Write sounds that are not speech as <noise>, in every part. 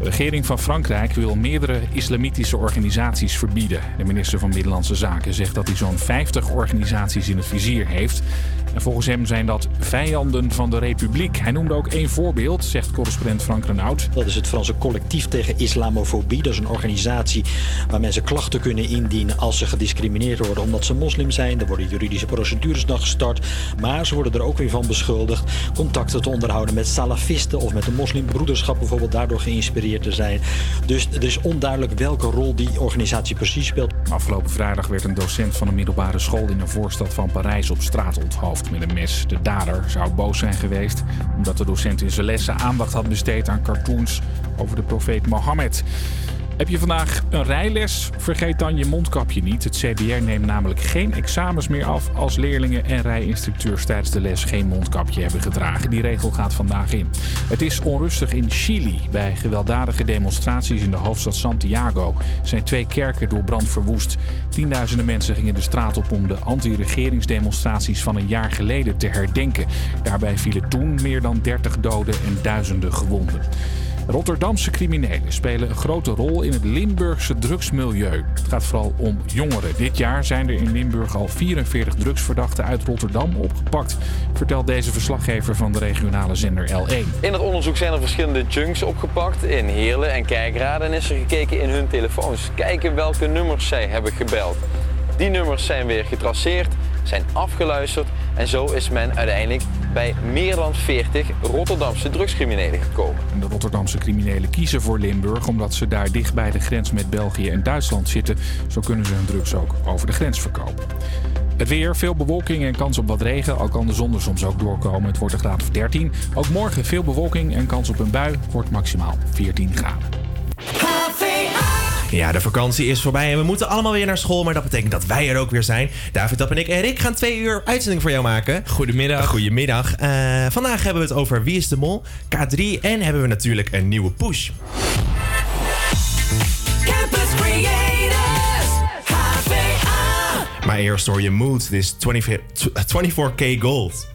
De regering van Frankrijk wil meerdere islamitische organisaties verbieden. De minister van Binnenlandse Zaken zegt dat hij zo'n 50 organisaties in het vizier heeft. En volgens hem zijn dat vijanden van de Republiek. Hij noemde ook één voorbeeld, zegt correspondent Frank Renaud. Dat is het Franse collectief tegen islamofobie. Dat is een organisatie waar mensen klachten kunnen indienen als ze gediscrimineerd worden omdat ze moslim zijn. Er worden juridische procedures dan gestart. Maar ze worden er ook weer van beschuldigd contacten te onderhouden met salafisten of met de moslimbroederschap bijvoorbeeld daardoor geïnspireerd te zijn. Dus er is onduidelijk welke rol die organisatie precies speelt. Afgelopen vrijdag werd een docent van een middelbare school in een voorstad van Parijs op straat onthoofd met een mes. De dader zou boos zijn geweest omdat de docent in zijn lessen aandacht had besteed aan cartoons over de profeet Mohammed. Heb je vandaag een rijles? Vergeet dan je mondkapje niet. Het CBR neemt namelijk geen examens meer af als leerlingen en rijinstructeurs tijdens de les geen mondkapje hebben gedragen. Die regel gaat vandaag in. Het is onrustig in Chili. Bij gewelddadige demonstraties in de hoofdstad Santiago zijn twee kerken door brand verwoest. Tienduizenden mensen gingen de straat op om de anti-regeringsdemonstraties van een jaar geleden te herdenken. Daarbij vielen toen meer dan 30 doden en duizenden gewonden. Rotterdamse criminelen spelen een grote rol in het Limburgse drugsmilieu. Het gaat vooral om jongeren. Dit jaar zijn er in Limburg al 44 drugsverdachten uit Rotterdam opgepakt, vertelt deze verslaggever van de regionale zender L1. In het onderzoek zijn er verschillende junks opgepakt in Heerlen en Kijkraden en is er gekeken in hun telefoons. Kijken welke nummers zij hebben gebeld. Die nummers zijn weer getraceerd, zijn afgeluisterd en zo is men uiteindelijk bij meer dan 40 Rotterdamse drugscriminelen gekomen. De Rotterdamse criminelen kiezen voor Limburg omdat ze daar dicht bij de grens met België en Duitsland zitten. Zo kunnen ze hun drugs ook over de grens verkopen. Het weer, veel bewolking en kans op wat regen, al kan de zon er soms ook doorkomen. Het wordt een graad of 13. Ook morgen veel bewolking en kans op een bui, wordt maximaal 14 graden. Ja, de vakantie is voorbij en we moeten allemaal weer naar school. Maar dat betekent dat wij er ook weer zijn. David, Dap en ik en Rick gaan twee uur uitzending voor jou maken. Goedemiddag. Goedemiddag. Uh, vandaag hebben we het over Wie is de Mol, K3 en hebben we natuurlijk een nieuwe push. Campus Creators, HVA. Maar eerst hoor je Mood, dit is 24K Gold.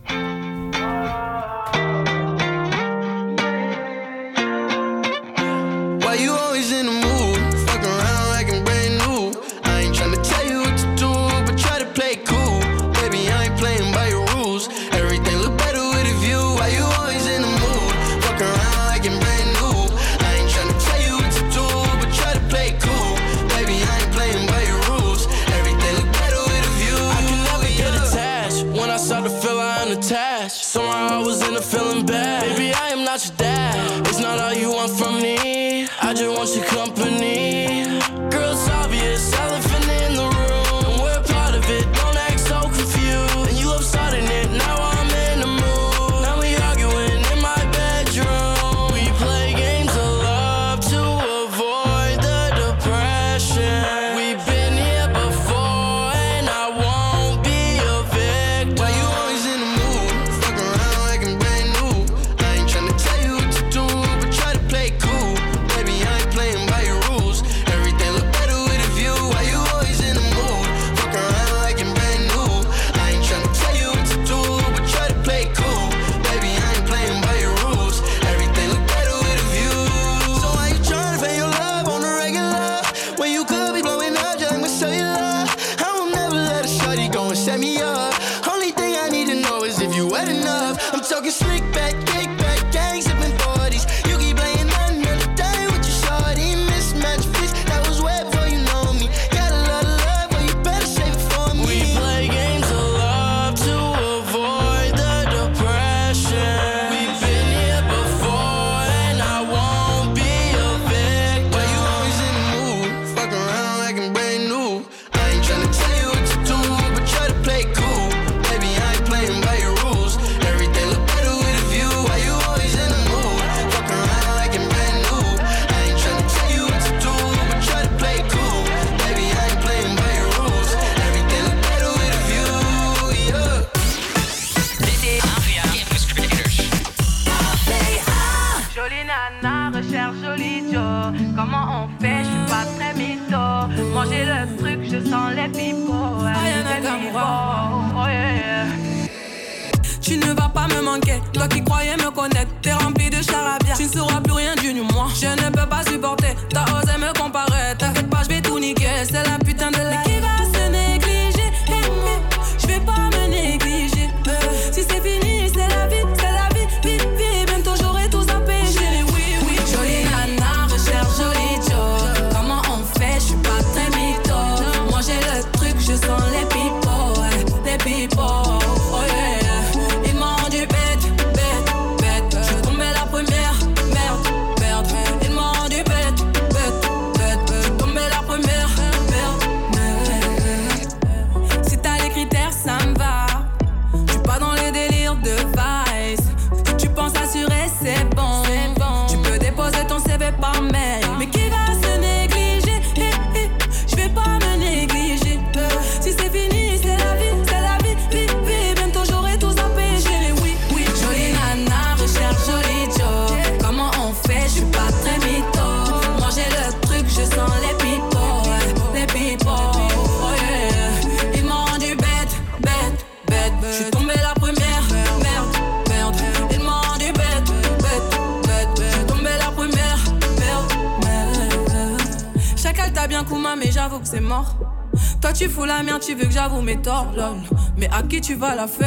va la faire.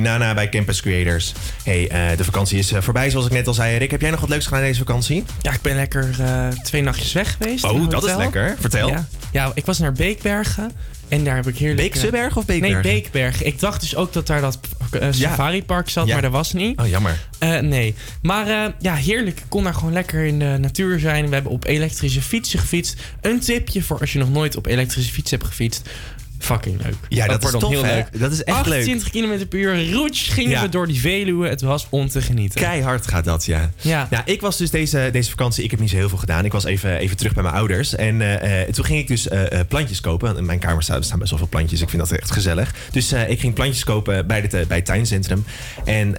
Nana bij Campus Creators. hey, eh, de vakantie is eh, voorbij, zoals ik net al zei. Rick, heb jij nog wat leuks gedaan deze vakantie? Ja, ik ben lekker eh, twee nachtjes weg geweest. Oh, dat is lekker. Vertel. Ja. ja, ik was naar Beekbergen. En daar heb ik heerlijk... Beekseberg of Beekbergen? Nee, Beekbergen. Ik dacht dus ook dat daar dat safaripark zat, Ja. maar dat was niet. Oh, jammer. Nee. Maar ja, heerlijk. Ik kon daar gewoon lekker in de natuur zijn. We hebben op elektrische fietsen gefietst. Een tipje voor als je nog nooit op elektrische fiets hebt gefietst. Fucking leuk. Ja, dat is wordt dan tof, hè? Dat is echt leuk. 28 km per uur. Roets gingen Ja. we door die Veluwe. Het was om te genieten. Keihard gaat dat, ja. Ja. Nou, ik was dus deze, deze vakantie, ik heb niet zo heel veel gedaan. Ik was even, even terug bij mijn ouders. En eh, eh, toen ging ik dus eh, plantjes kopen. In mijn kamer staan, staan best wel veel plantjes. Ik vind dat echt gezellig. Dus ik ging plantjes kopen bij het, eh, bij het tuincentrum. En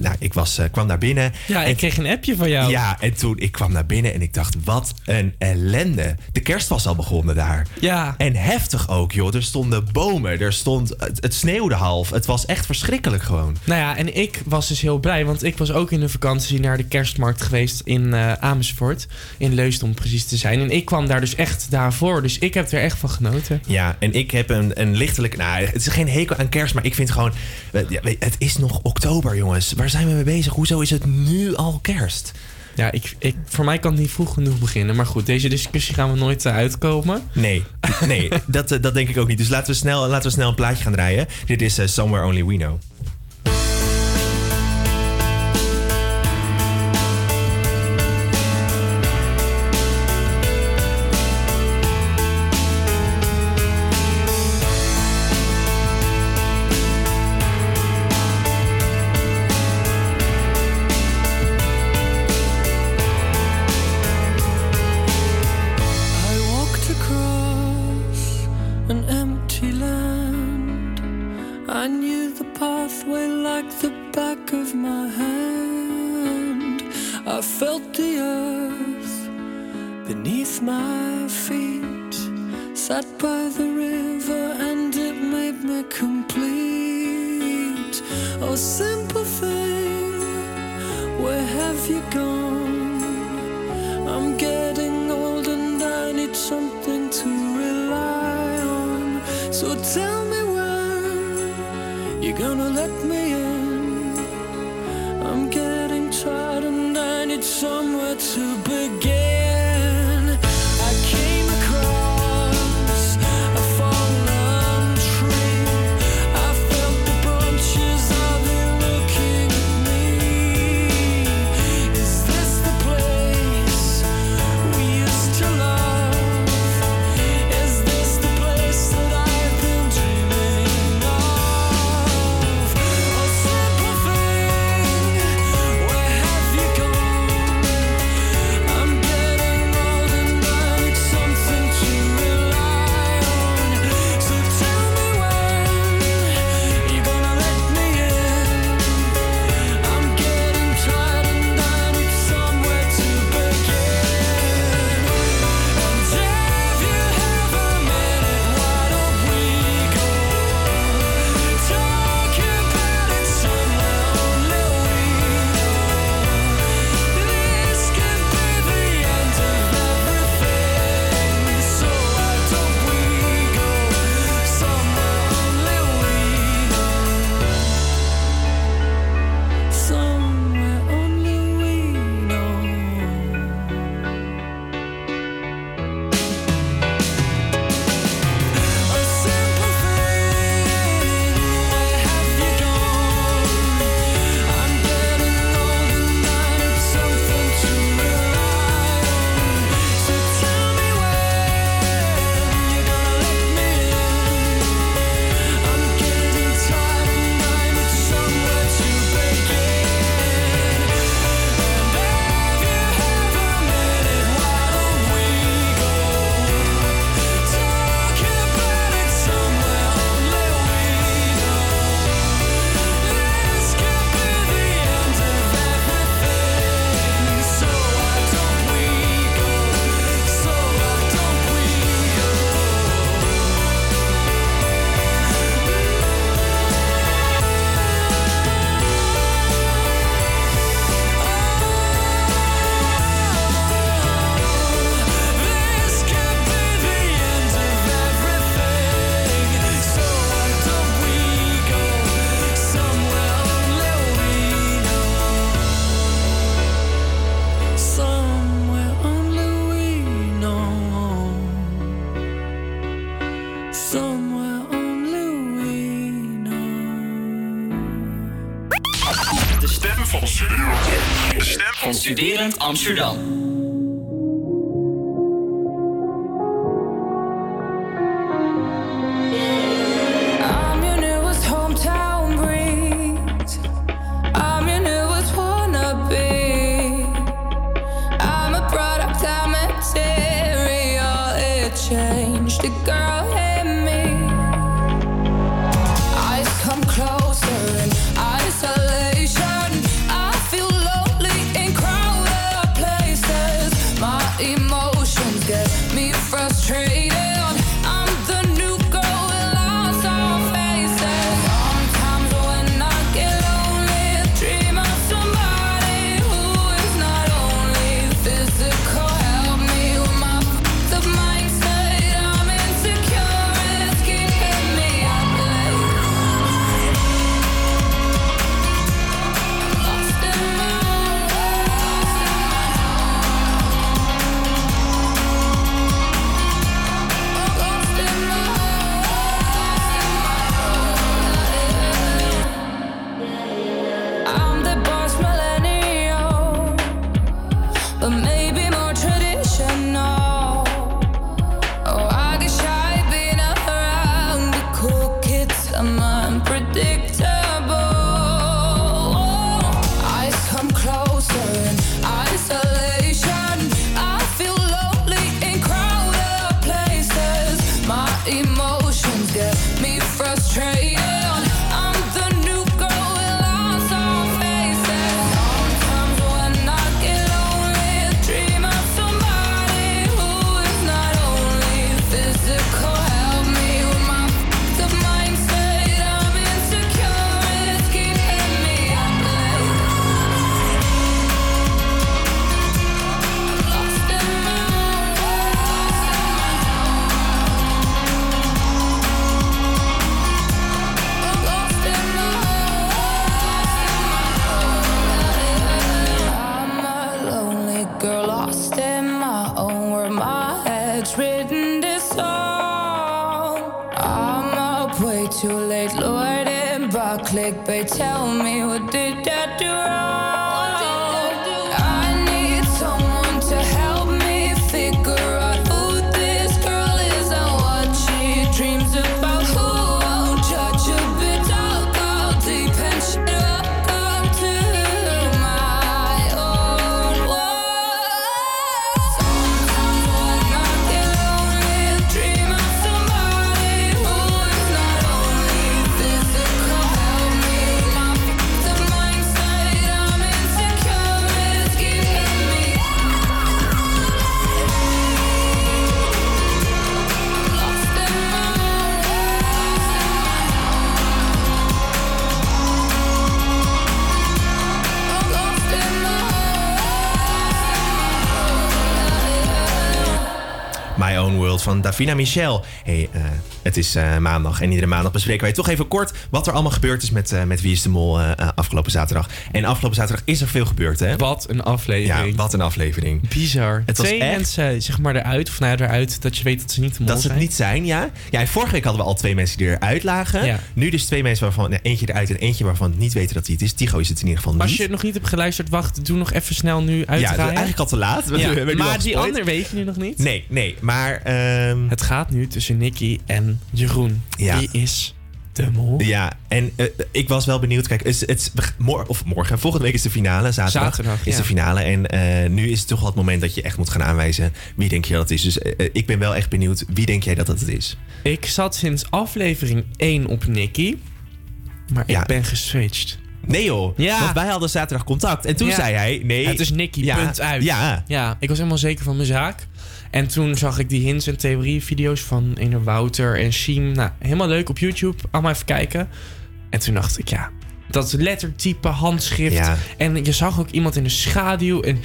nou, ik was, kwam naar binnen. Ja, en ik kreeg een appje van jou. Ja, en toen ik kwam naar binnen en ik dacht, wat een ellende. De kerst was al begonnen daar. Ja. En heftig ook, joh. Er stonden bomen, er stond, het, het sneeuwde half. Het was echt verschrikkelijk gewoon. Nou ja, en ik was dus heel blij, want ik was ook in de vakantie naar de kerstmarkt geweest in eh, Amersfoort. In Leusden om precies te zijn. En ik kwam daar dus echt daarvoor, dus ik heb er echt van genoten. Ja, en ik heb een, een lichtelijk... Nou, het is geen hekel aan kerst, maar ik vind gewoon... eh, Het is nog oktober, jongens. Waar zijn we mee bezig? Hoezo is het nu al kerst? Ja, ik, ik, voor mij kan het niet vroeg genoeg beginnen. Maar goed, deze discussie gaan we nooit eh, uitkomen. Nee, nee <laughs> dat, eh, dat denk ik ook niet. Dus laten we snel, laten we snel een plaatje gaan draaien. Dit is eh, Somewhere Only We Know. 市长 too late, Lord, and by clickbait. Tell me what did I do wrong? Van Davina Michel. Hey, eh, het is eh, maandag en iedere maandag bespreken wij toch even kort wat er allemaal gebeurd is met, eh, met Wie is de Mol afgelopen zaterdag. En afgelopen zaterdag is er veel gebeurd, hè? Wat een aflevering. Ja, wat een aflevering. Bizar. Het was Twee echt- mensen zeg maar eruit, of nou ja, eruit, dat je weet dat ze niet mol Dat ze het niet zijn, ja. Ja, en vorige week hadden we al twee mensen die eruit lagen. Ja. Nu dus twee mensen waarvan nou, eentje eruit en eentje waarvan niet weten dat hij het is. Tigo is het in ieder geval niet. Als je het nog niet hebt geluisterd, wacht, doe nog even snel nu ja, uitdraaien. eigenlijk al te laat. We Ja, maar die ander weet je nu nog niet. Nee, nee. Maar ehm, Het gaat nu tussen Nicky en Jeroen. Ja. Wie is Ja, en eh, ik was wel benieuwd. Kijk, het, is- het, mor of morgen, volgende week is de finale. Zaterdag, Zaterdag, is ja. de finale. En eh, nu is het toch wel het moment dat je echt moet gaan aanwijzen wie denk je dat het is. Dus eh, ik ben wel echt benieuwd. Wie denk jij dat het is? Ik zat sinds aflevering 1 op Nicky. Maar Ja. ik ben geswitcht. Nee joh, Ja. want wij hadden zaterdag contact. En toen zei hij, nee. Het is Nicky, punt uit. Ja, Ja, ik was helemaal zeker van mijn zaak. En toen zag ik die hints en theorie-video's van ene Wouter en Siem. Nou, helemaal leuk op YouTube. Allemaal even kijken. En toen dacht ik, ja, dat lettertype, handschrift. Ja. En je zag ook iemand in de schaduw. En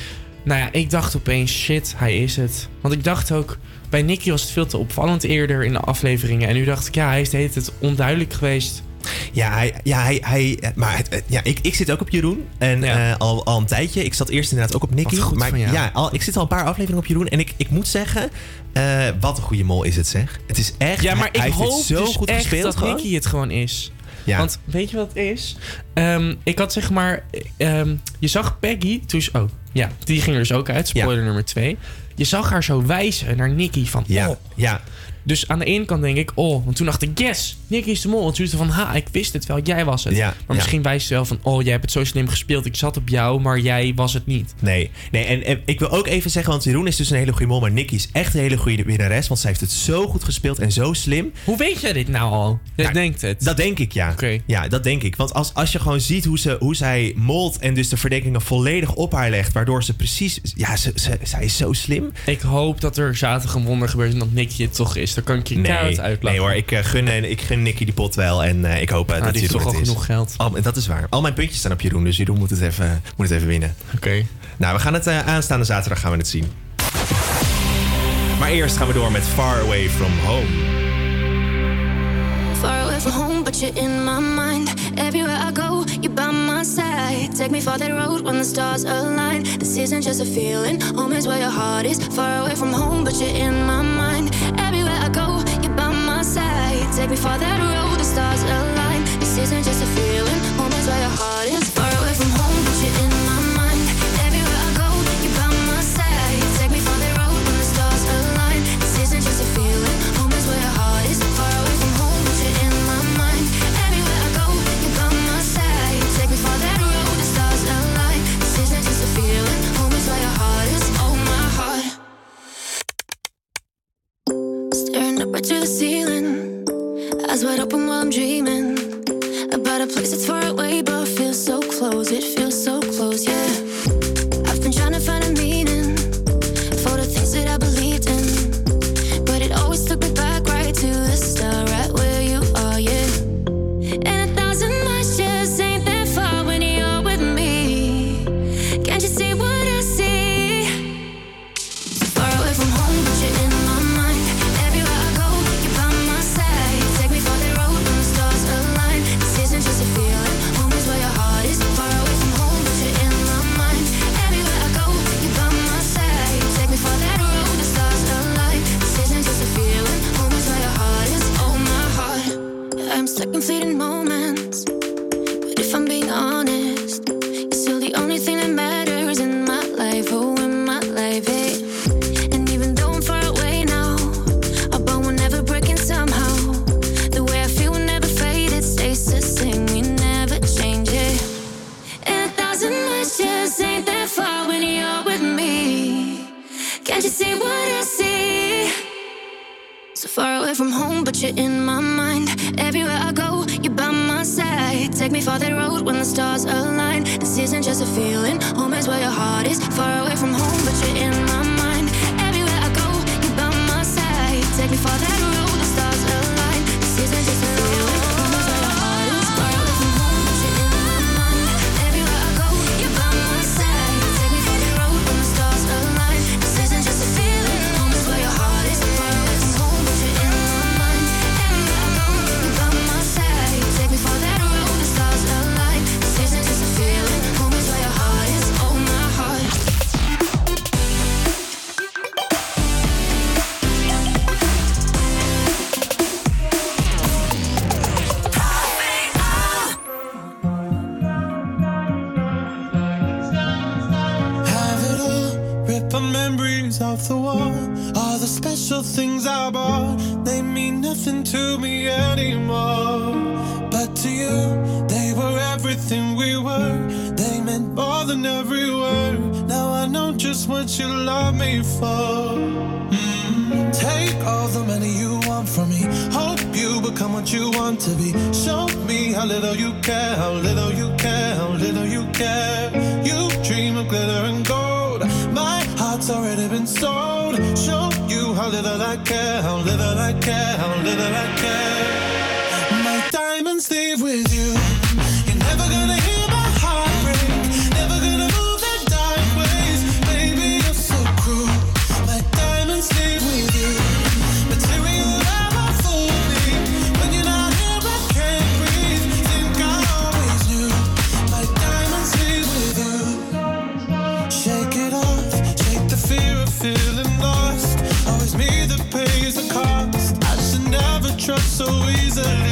nou ja, ik dacht opeens, shit, hij is het. Want ik dacht ook, bij Nicky was het veel te opvallend eerder in de afleveringen. En nu dacht ik, ja, hij is de hele tijd onduidelijk geweest. Ja, hij, ja, hij, hij, maar het- ja, ik, ik zit ook op Jeroen. En Ja. eh, al, al een tijdje. Ik zat eerst inderdaad ook op Nicky. Maar van jou. ja, al, ik zit al een paar afleveringen op Jeroen. En ik, ik moet zeggen, eh, wat een goede mol is het zeg. Het is echt, Ja, maar hij, ik hoop zo dus goed echt gespeeld dat gewoon. Nicky het gewoon is. Ja. Want weet je wat het is? Ehm, ik had zeg maar... ehm, je zag Peggy toen... ze- Oh, ja. Die ging er dus ook uit. Spoiler nummer twee. Je zag haar zo wijzen naar Nicky van... Ja, Oh. ja. Dus aan de ene kant denk ik... Oh, want toen dacht ik... Yes, Nicky is de mol. En toen van... Ha, ik wist het wel. Jij was het. Ja, maar ja. misschien wijst ze wel van... Oh, jij hebt het zo slim gespeeld. Ik zat op jou, maar jij was het niet. Nee, nee en, en ik wil ook even zeggen, want Jeroen is dus een hele goede mol, maar Nicky is echt een hele goede winnares, want zij heeft het zo goed gespeeld en zo slim. Hoe weet jij dit nou al? Je Nou, denkt het. Dat denk ik, ja. Ja, dat denk ik. Want als, als je gewoon ziet hoe, ze, hoe zij molt en dus de verdenkingen volledig op haar legt, waardoor ze precies... Ja, ze, ze, zij is zo slim. Ik hoop dat er zaterdag een wonder gebeurt en dat Nicky het toch is. Dan kan ik je keihard Nee, uitlachen. nee hoor, ik, eh, gun, eh, ik gun Nicky die pot wel en eh, ik hoop eh, Ah, dat die heeft Jeroen toch al het is. genoeg geld. Al, dat is waar. Al mijn puntjes staan op Jeroen, dus Jeroen moet het even, moet het even winnen. Oké. Nou, we gaan het eh, aanstaande zaterdag gaan we het zien. Maar eerst gaan we door met Far Away From Home. Far away from home, but you're in my mind. Everywhere I go, you're by my side. Take me for that road when the stars align. This isn't just a feeling, home is where your heart is. Far away from home, but you're in my mind. Go, you're by my side. Take me for that road, the stars align. This isn't just a feeling, home is where your heart is. So easily.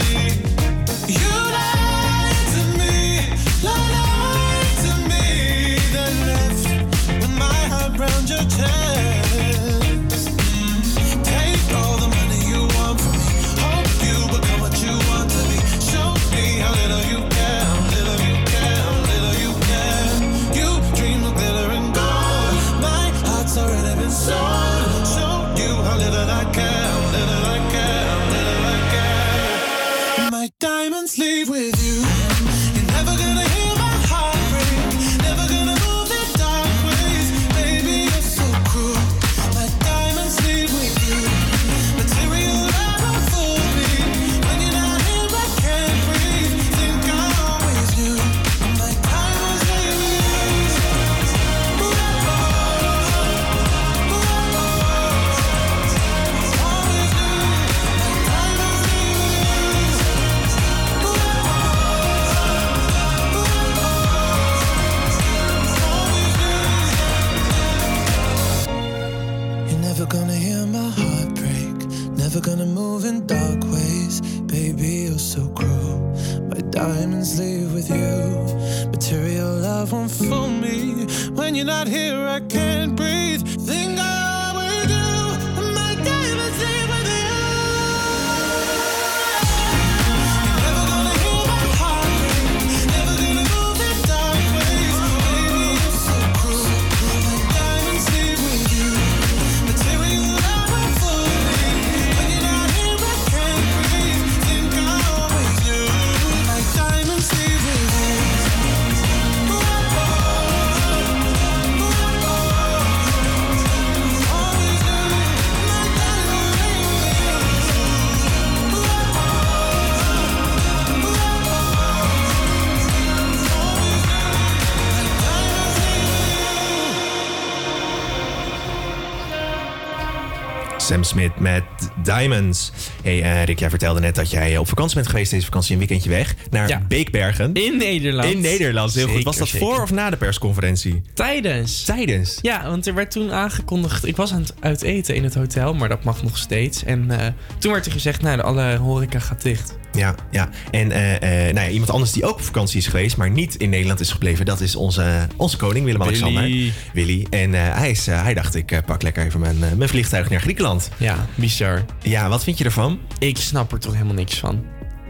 Sam Smith met Diamonds. Hey eh, Rick, jij vertelde net dat jij op vakantie bent geweest deze vakantie, een weekendje weg, naar Ja. Beekbergen. In Nederland. In Nederland, heel goed. Was dat zeker. voor of na de persconferentie? Tijdens. Tijdens? Ja, want er werd toen aangekondigd... Ik was aan het uiteten in het hotel, maar dat mag nog steeds. En eh, toen werd er gezegd, nou, de alle horeca gaat dicht. Ja, ja. En eh, eh, nou ja, iemand anders die ook op vakantie is geweest, maar niet in Nederland is gebleven, dat is onze, onze koning Willem-Alexander. Willy. Willy. En eh, hij, is, hij dacht, ik pak lekker even mijn, mijn vliegtuig naar Griekenland. Ja, bizar. Ja, wat vind je ervan? Ik snap er toch helemaal niks van.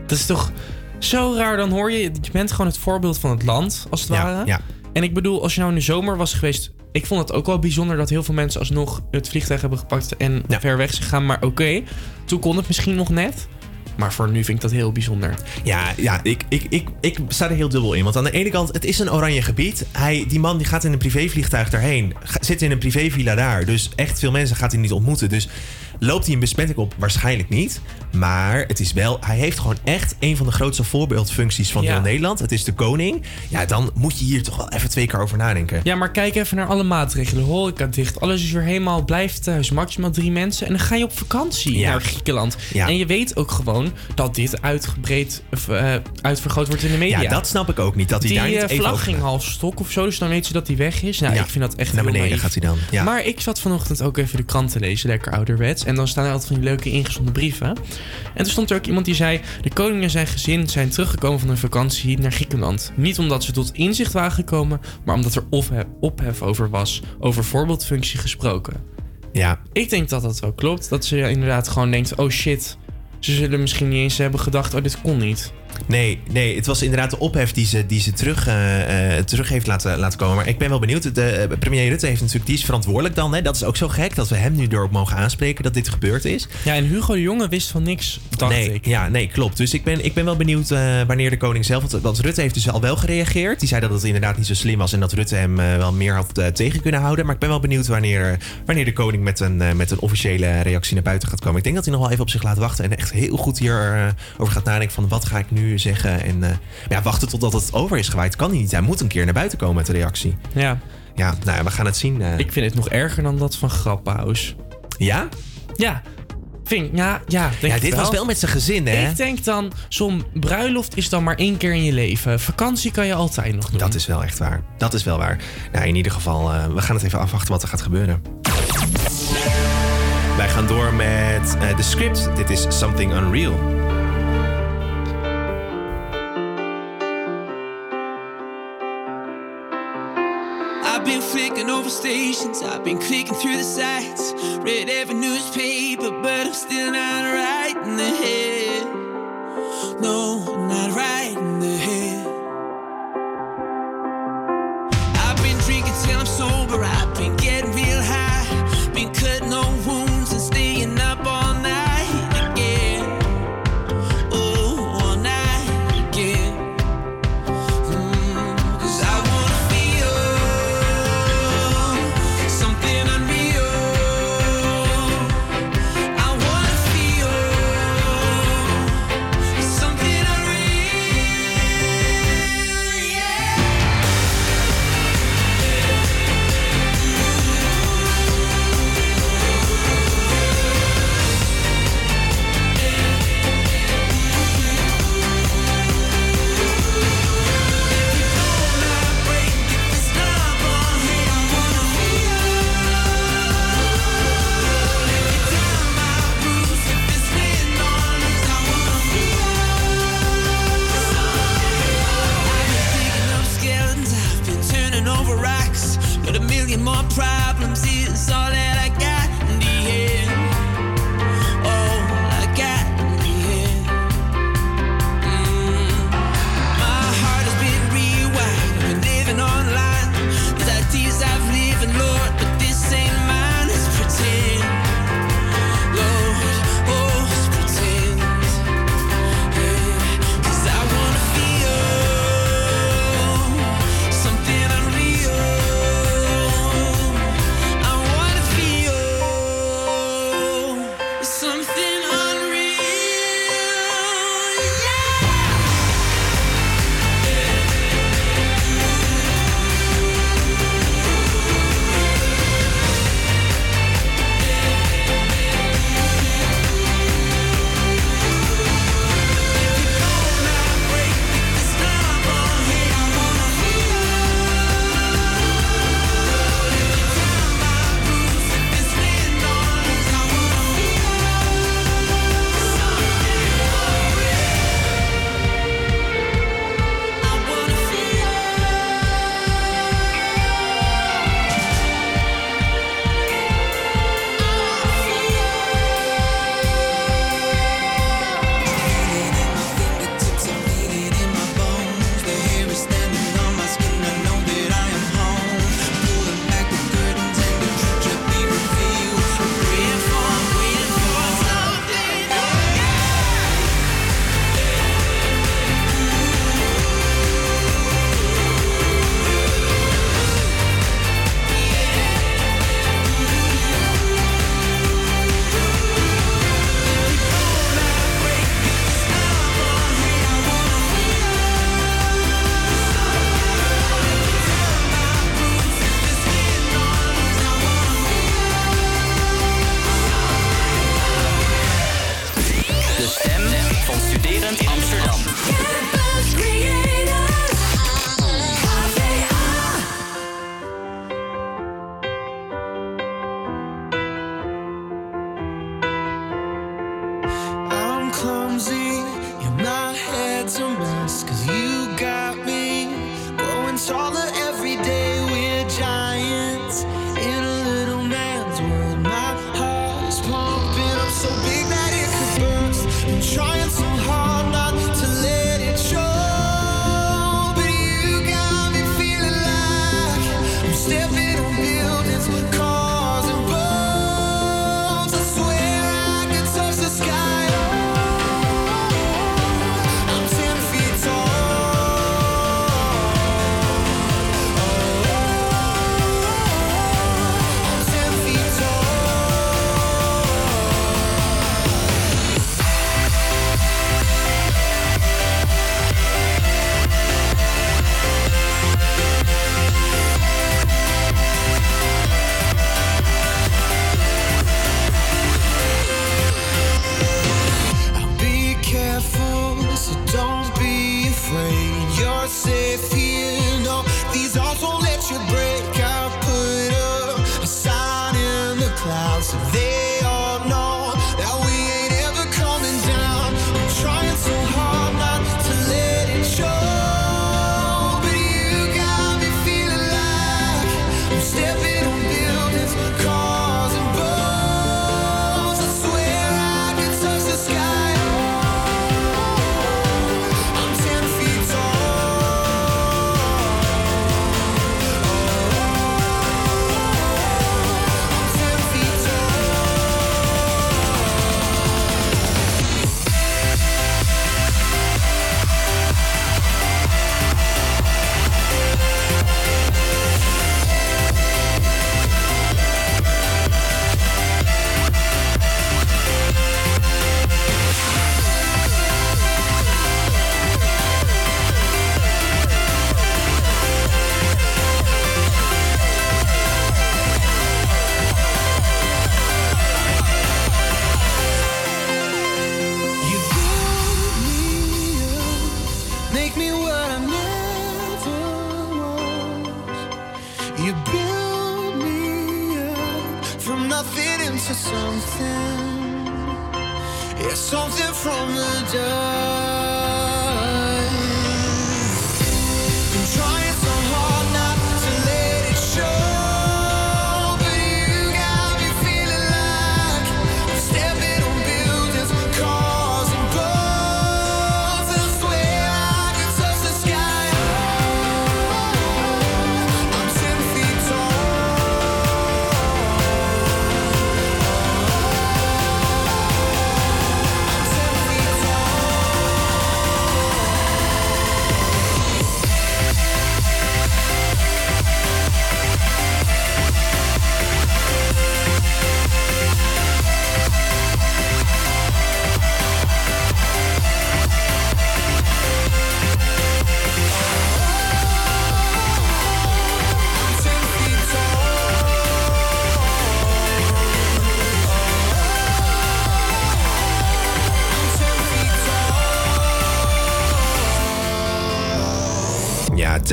Dat is toch zo raar. Dan hoor je, je bent gewoon het voorbeeld van het land, als het Ja, ware. ja. En ik bedoel, als je nou in de zomer was geweest... Ik vond het ook wel bijzonder dat heel veel mensen alsnog het vliegtuig hebben gepakt en ver weg zijn gegaan. Maar oké, toen kon het misschien nog net. Maar voor nu vind ik dat heel bijzonder. Ja, ja ik, ik, ik, ik sta er heel dubbel in. Want aan de ene kant, het is een oranje gebied. Hij, die man die gaat in een privévliegtuig daarheen. Zit in een privévilla daar. Dus echt veel mensen gaat hij niet ontmoeten. Dus loopt hij een besmetting op? Waarschijnlijk niet. Maar het is wel, hij heeft gewoon echt een van de grootste voorbeeldfuncties van Ja. heel Nederland. Het is de koning. Ja, dan moet je hier toch wel even twee keer over nadenken. Ja, maar kijk even naar alle maatregelen. Horeca dicht, alles is weer helemaal, blijf thuis. Maximaal drie mensen. En dan ga je op vakantie Ja. naar Griekenland. Ja. En je weet ook gewoon dat dit uitgebreid, eh, uitvergroot wordt in de media. Ja, dat snap ik ook niet. Dat hij die daar niet eh, even vlag ging half stok of zo, dus dan weet ze dat hij weg is. Nou, Ja, ik vind dat echt naar beneden gaat hij dan, ja. Maar ik zat vanochtend ook even de krant te lezen, lekker ouderwets. En dan staan er altijd van die leuke ingezonden brieven. En toen stond er ook iemand die zei... De koning en zijn gezin zijn teruggekomen van hun vakantie naar Griekenland. Niet omdat ze tot inzicht waren gekomen... maar omdat er ophef, ophef over was. Over voorbeeldfunctie gesproken. Ja. Ik denk dat dat wel klopt. Dat ze inderdaad gewoon denkt... Oh shit, ze zullen misschien niet eens hebben gedacht... Oh, dit kon niet. Nee, nee, het was inderdaad de ophef die ze, die ze terug, eh, eh, terug heeft laten, laten komen. Maar ik ben wel benieuwd. De, eh, premier Rutte heeft natuurlijk, die is verantwoordelijk dan. Hè? Dat is ook zo gek dat we hem nu erop mogen aanspreken dat dit gebeurd is. Ja, en Hugo de Jonge wist van niks, dacht nee, ik. Ja, nee, klopt. Dus ik ben, ik ben wel benieuwd wanneer de koning zelf... Want, want Rutte heeft dus al wel gereageerd. Die zei dat het inderdaad niet zo slim was... en dat Rutte hem wel meer had tegen kunnen houden. Maar ik ben wel benieuwd wanneer, wanneer de koning met een, met een officiële reactie naar buiten gaat komen. Ik denk dat hij nog wel even op zich laat wachten... en echt heel goed hierover over gaat nadenken van wat ga ik nu zeggen. En uh, ja, wachten totdat het over is gewaaid kan hij niet. Hij moet een keer naar buiten komen met de reactie. Ja. Ja, nou ja, we gaan het zien. Eh. Ik vind het nog erger dan dat van Grappaus. Ja? Ja. Vind, ja, ja, ja dit was wel met zijn gezin, hè? Ik denk dan, zo'n bruiloft is dan maar één keer in je leven. Vakantie kan je altijd nog doen. Dat is wel echt waar. Dat is wel waar. Nou, in ieder geval, eh, we gaan het even afwachten wat er gaat gebeuren. Wij gaan door met de script. Dit is Something Unreal. I've been flicking over stations, I've been clicking through the sites. Read every newspaper, but I'm still not right in the head. No, not right in the head.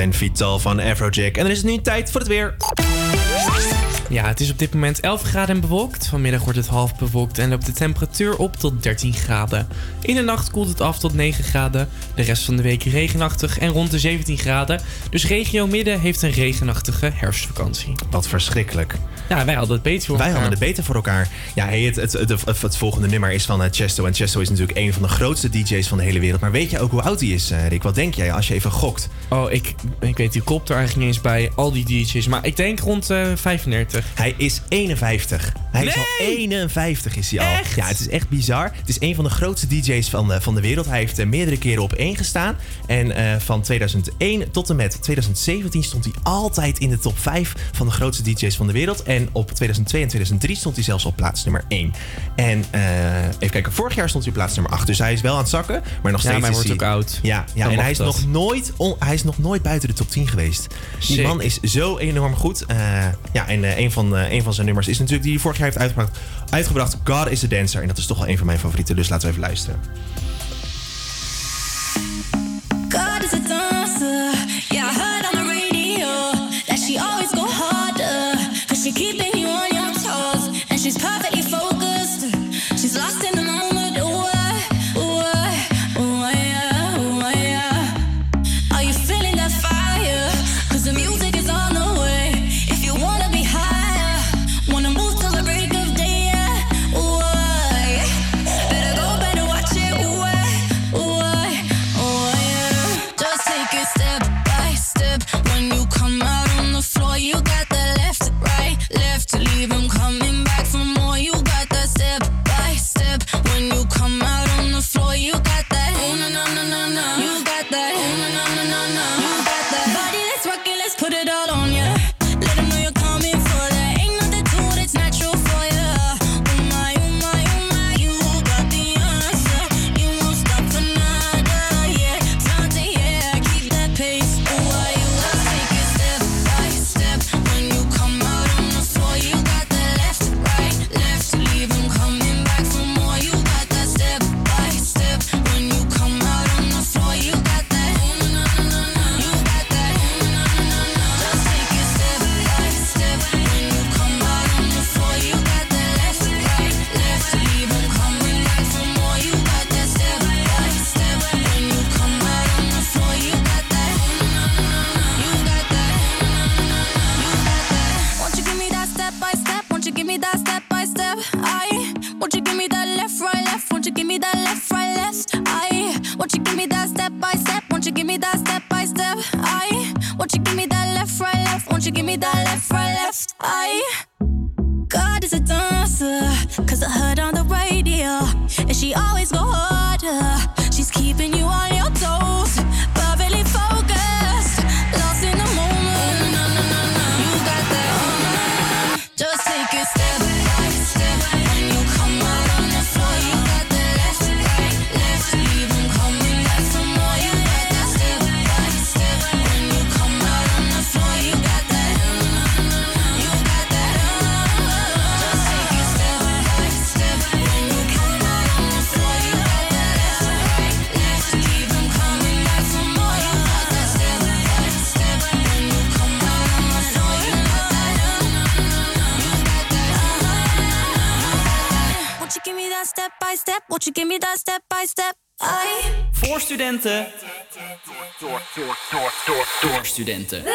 Ja, 10 feet tall van Afrojack. En dan is het nu tijd voor het weer. Ja, het is op dit moment 11 graden en bewolkt. Vanmiddag wordt het half bewolkt en loopt de temperatuur op tot 13 graden. In de nacht koelt het af tot 9 graden. De rest van de week regenachtig en rond de 17 graden. Dus regio Midden heeft een regenachtige herfstvakantie. Wat verschrikkelijk. Ja, wij hadden het beter voor Wij elkaar. hadden het beter voor elkaar. Ja, hey, het, het, het, volgende nummer is van eh, Chesto. En Chesto is natuurlijk een van de grootste DJ's van de hele wereld. Maar weet je ook hoe oud hij is, eh, Rick? Wat denk jij als je even gokt? Oh, ik, ik weet die kop er eigenlijk niet eens bij. Al die DJ's. Maar ik denk rond eh 35. Hij is 51. Hij is al 51 is hij al. Ja, het is echt bizar. Het is een van de grootste DJ's van de, van de wereld. Hij heeft eh, meerdere keren op één gestaan. En eh, van 2001 tot en met 2017 stond hij altijd in de top 5 van de grootste DJ's van de wereld. En op 2002 en 2003 stond hij zelfs op plaats nummer 1. En eh, even kijken, vorig jaar stond hij op plaats nummer 8. Dus hij is wel aan het zakken, maar nog Ja, steeds maar hij wordt hij... ook oud. Ja, ja Dan en hij is, dat. nog nooit on- hij is nog nooit buiten de top 10 geweest. Die man is zo enorm goed. Eh, ja, en eh, een, van, eh, een van zijn nummers is natuurlijk die vorig jaar heeft uitgebracht, uitgebracht. God is a Dancer. En dat is toch wel een van mijn favorieten. Dus laten we even luisteren. God is a dancer. Yeah, I heard on the radio that she always go harder. Cause she keeping you on your toes. And she's perfectly focused. She's lost studenten.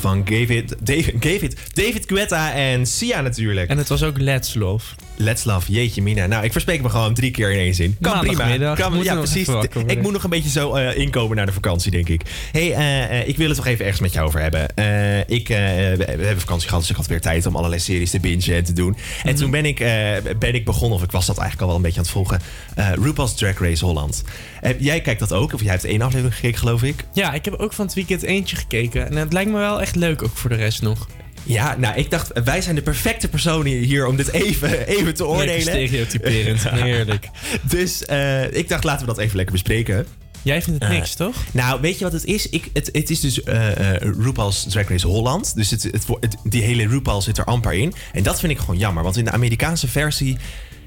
Van David, David, David, David en Sia natuurlijk. En het was ook Let's Love. Let's Love, jeetje mina. Nou, ik verspreek me gewoon drie keer in één zin. Kan prima. Maandagmiddag. Kan, Moet ja, precies. Ik moet nog een beetje zo eh, inkomen naar de vakantie, denk ik. hey, eh, eh, ik wil het toch even ergens met jou over hebben. Ik, we, hebben vakantie gehad, dus ik had weer tijd om allerlei series te bingen en te doen. En Mhm. toen ben ik, ben ik begonnen, of ik was dat eigenlijk al wel een beetje aan het volgen. RuPaul's Drag Race Holland. Jij kijkt dat ook, of jij hebt één aflevering gekeken, geloof ik. Ja, ik heb ook van het weekend eentje gekeken. En het lijkt me wel echt leuk ook voor de rest nog. Ja, nou, ik dacht, wij zijn de perfecte personen hier om dit even, <laughs> even te oordelen. Stereotyperend. <laughs> Heerlijk. Dus eh, ik dacht, laten we dat even lekker bespreken. Jij vindt het Eh, niks, toch? Nou, weet je wat het is? Ik, het, het is dus eh, RuPaul's Drag Race Holland. Dus het, het- die hele RuPaul zit er amper in. En dat vind ik gewoon jammer. Want in de Amerikaanse versie...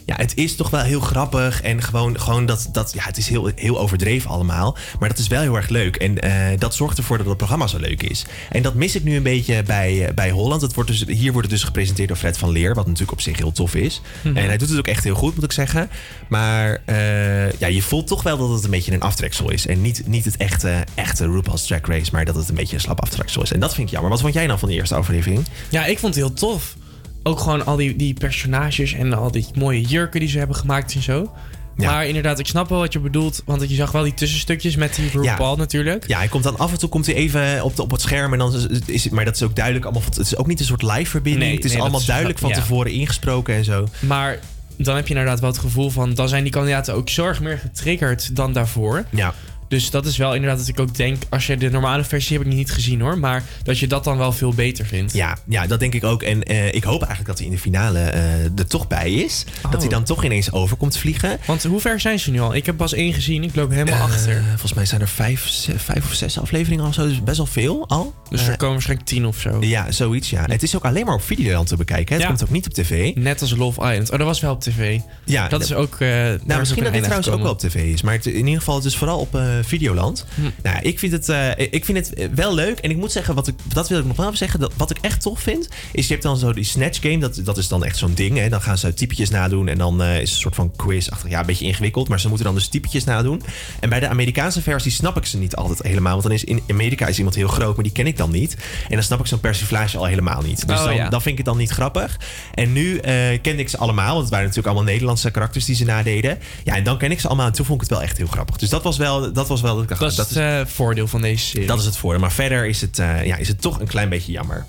Ja, het is toch wel heel grappig. En gewoon, gewoon dat, dat... Ja, het is heel, heel overdreven allemaal. Maar dat is wel heel erg leuk. En eh, dat zorgt ervoor dat het programma zo leuk is. En dat mis ik nu een beetje bij, eh, bij Holland. Het wordt dus, hier wordt het dus gepresenteerd door Fred van Leer. Wat natuurlijk op zich heel tof is. Mhm. En hij doet het ook echt heel goed, moet ik zeggen. Maar eh, ja, je voelt toch wel dat het een beetje een aftreksel is. En niet, niet het echte, echte RuPaul's Drag Race. Maar dat het een beetje een slap aftreksel is. En dat vind ik jammer. Wat vond jij nou van de eerste aflevering? Ja, ik vond het heel tof. Ook gewoon al die, die personages en al die mooie jurken die ze hebben gemaakt en zo. Ja. Maar inderdaad, ik snap wel wat je bedoelt. Want je zag wel die tussenstukjes met die RuPaul natuurlijk. Ja, hij komt dan af en toe komt hij even op, de, op het scherm. En dan is, is het, maar dat is ook duidelijk allemaal. Het is ook niet een soort live verbinding. Nee, het is nee, allemaal is- duidelijk van ja. tevoren ingesproken en zo. Maar dan heb je inderdaad wel het gevoel van... dan zijn die kandidaten ook zorg meer getriggerd dan daarvoor. Ja. Dus dat is wel inderdaad dat ik ook denk... als je de normale versie heb ik niet gezien hoor... maar dat je dat dan wel veel beter vindt. Ja, ja, dat denk ik ook. En eh, ik hoop eigenlijk dat hij in de finale eh, er toch bij is. Dat hij Oh. dan toch ineens over komt vliegen. Want hoe ver zijn ze nu al? Ik heb pas één gezien. Ik loop helemaal achter. Eh, volgens mij zijn er vijf, vijf of zes afleveringen of zo. Dus best wel veel al. Dus er komen waarschijnlijk tien of zo. Ja, zoiets ja. Het is ook alleen maar op Videoland te bekijken. Hè? Het Ja. komt ook niet op tv. Net als Love Island. Oh, dat was wel op tv. Ja, dat is ook... Nou, misschien ook dat dit trouwens ook wel op tv is. Maar het- in ieder geval, het is vooral op Videoland. Hm. Nou, ik vind, het, eh, ik vind het wel leuk. En ik moet zeggen, wat ik, dat wil ik nog wel even zeggen. Dat, wat ik echt tof vind, is je hebt dan zo die Snatch Game. Dat, dat is dan echt zo'n ding. Hè? Dan gaan ze typetjes nadoen. En dan eh, is het een soort van quiz. Achter, ja, een beetje ingewikkeld. Maar ze moeten dan dus typetjes nadoen. En bij de Amerikaanse versie snap ik ze niet altijd helemaal. Want dan is in Amerika is iemand heel groot, maar die ken ik dan niet. En dan snap ik zo'n persiflage al helemaal niet. Dus Oh, dan, ja. dan vind ik het dan niet grappig. En nu eh, kende ik ze allemaal. Want het waren natuurlijk allemaal Nederlandse karakters die ze nadeden. Ja, en dan ken ik ze allemaal. En toen vond ik het wel echt heel grappig. Dus dat was wel, dat was wel dat Dat is dat het eh, voordeel van deze serie. dat is het voordeel. Maar verder is het, eh, ja, is het toch een klein beetje jammer.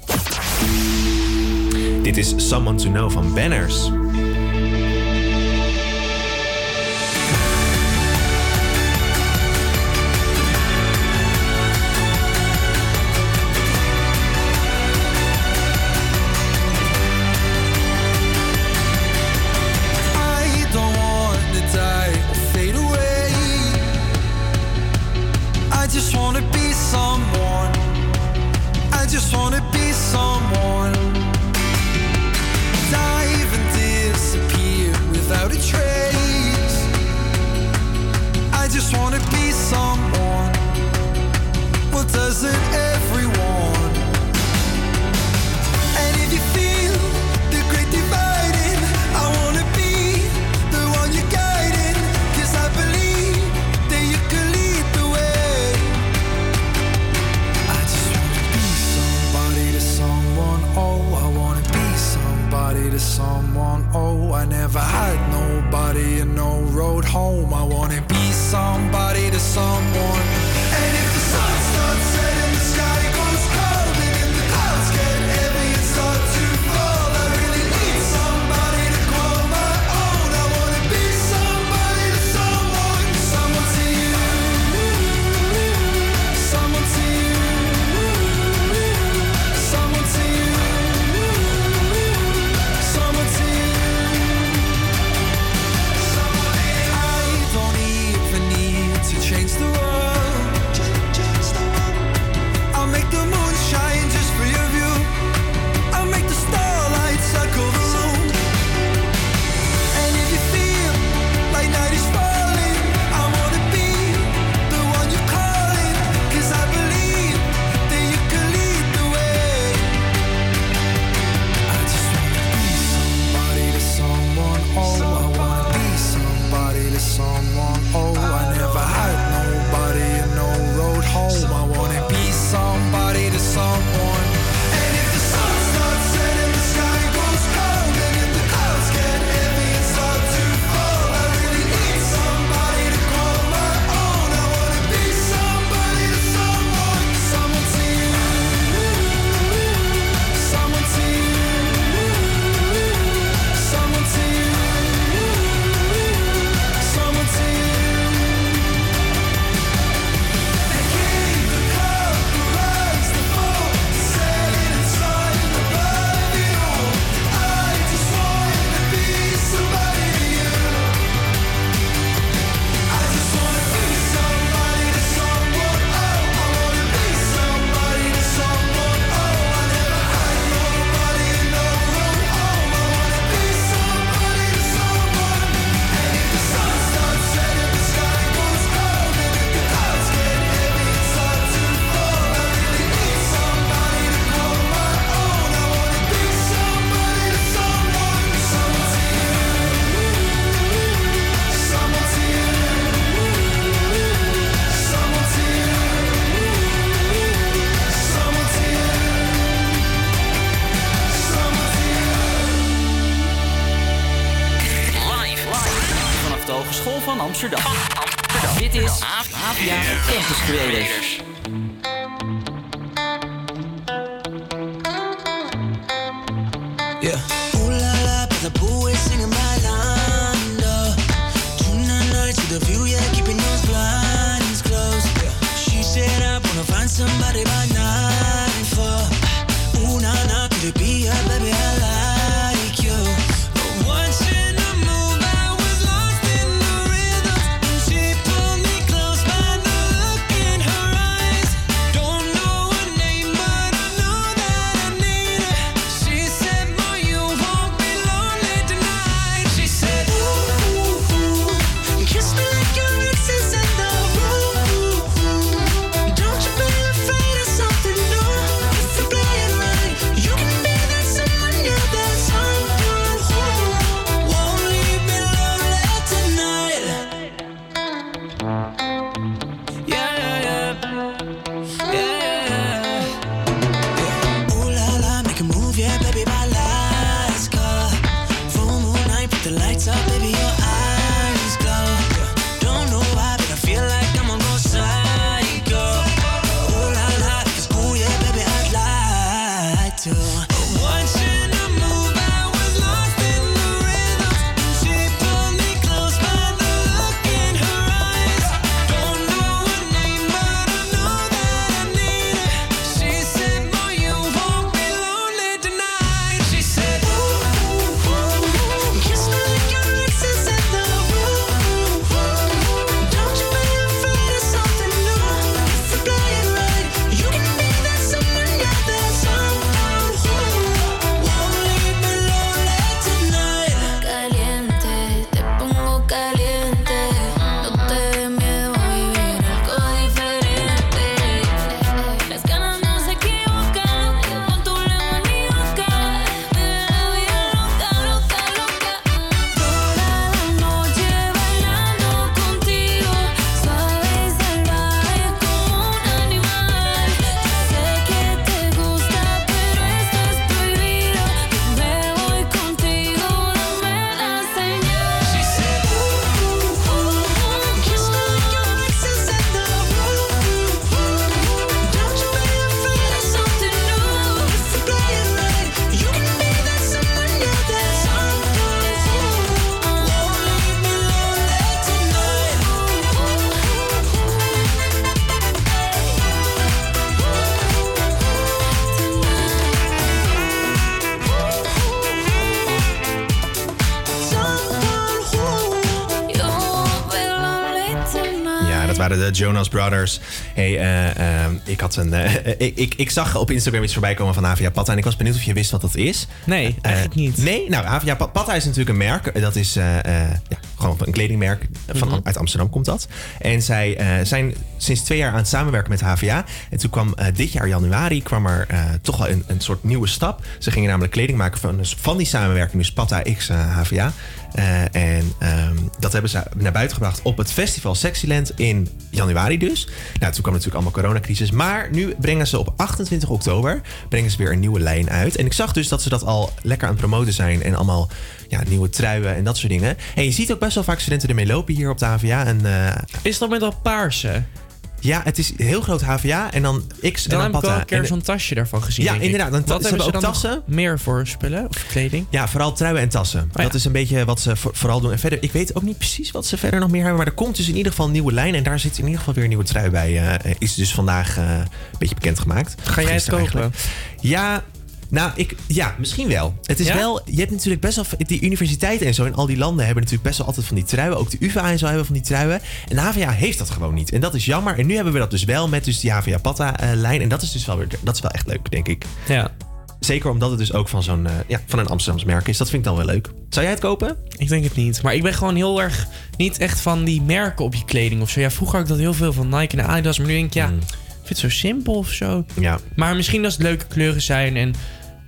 Dit is Someone to Know van Banners. Jonas Brothers. Hey, eh, eh, ik, had een, eh, <laughs> ik, ik, ik zag op Instagram iets voorbij komen van Avia Patta. En ik was benieuwd of je wist wat dat is. Nee, eigenlijk niet. Nee, nou, Avia Pat- Patta is natuurlijk een merk. Dat is ja, gewoon een kledingmerk. Van, Mhm. Uit Amsterdam komt dat. En zij zijn sinds twee jaar aan het samenwerken met HVA. En toen kwam dit jaar januari kwam er toch wel een, een soort nieuwe stap. Ze gingen namelijk kleding maken van, dus van die samenwerking. Dus Patta X HVA. Eh, en ehm, dat hebben ze naar buiten gebracht op het festival Sexyland in januari dus. Nou, toen kwam natuurlijk allemaal coronacrisis. Maar nu brengen ze op 28 oktober brengen ze weer een nieuwe lijn uit. En ik zag dus dat ze dat al lekker aan het promoten zijn. En allemaal ja, nieuwe truien en dat soort dingen. En je ziet ook best wel vaak studenten ermee lopen hier op de HVA. En, eh, Is dat met dat paarse? Ja, het is heel groot HVA en dan X en Dan dan heb ik wel een keer zo'n tasje daarvan gezien. Ja, inderdaad. Dan- Wat hebben ze hebben dan ook tassen. meer voor spullen of kleding? Ja, vooral truien en tassen. ja. Dat is een beetje wat ze voor- vooral doen. En verder, ik weet ook niet precies wat ze verder nog meer hebben. Maar er komt dus in ieder geval een nieuwe lijn. En daar zit in ieder geval weer een nieuwe trui bij. eh, is dus vandaag eh, een beetje bekendgemaakt. Ga jij het kopen? Ja, nou, ik, ja, misschien wel. Het is Ja? wel, je hebt natuurlijk best wel, die universiteiten en zo in al die landen hebben natuurlijk best wel altijd van die truien. Ook de UvA en zo hebben van die truien. En de HVA heeft dat gewoon niet. En dat is jammer. En nu hebben we dat dus wel met dus die HVA Patta eh, lijn. En dat is dus wel weer, dat is wel echt leuk, denk ik. Ja. Zeker omdat het dus ook van zo'n, eh, ja, van een Amsterdams merk is. Dat vind ik dan wel leuk. Zou jij het kopen? Ik denk het niet. Maar ik ben gewoon heel erg niet echt van die merken op je kleding of zo. Ja, vroeger had ik dat heel veel van Nike en Adidas. Maar nu denk ik, ja, ik vind het zo simpel of zo. Ja. Maar misschien als het leuke kleuren zijn en...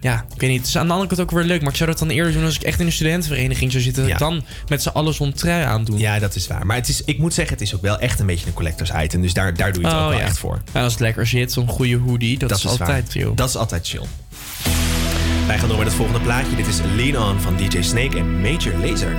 Ja, ik weet niet. Het is aan de andere kant ook weer leuk. Maar ik zou dat dan eerder doen als ik echt in een studentenvereniging zou zitten. Dat ik Ja. dan met z'n allen zo'n trui aandoen. Ja, dat is waar. Maar het is, ik moet zeggen, het is ook wel echt een beetje een collectors item. Dus daar, daar doe je het ook wel echt voor. En als het lekker zit, zo'n goede hoodie, dat, is, altijd chill. Dat is altijd chill. Wij gaan door met het volgende plaatje. Dit is Lean On van DJ Snake en Major Lazer.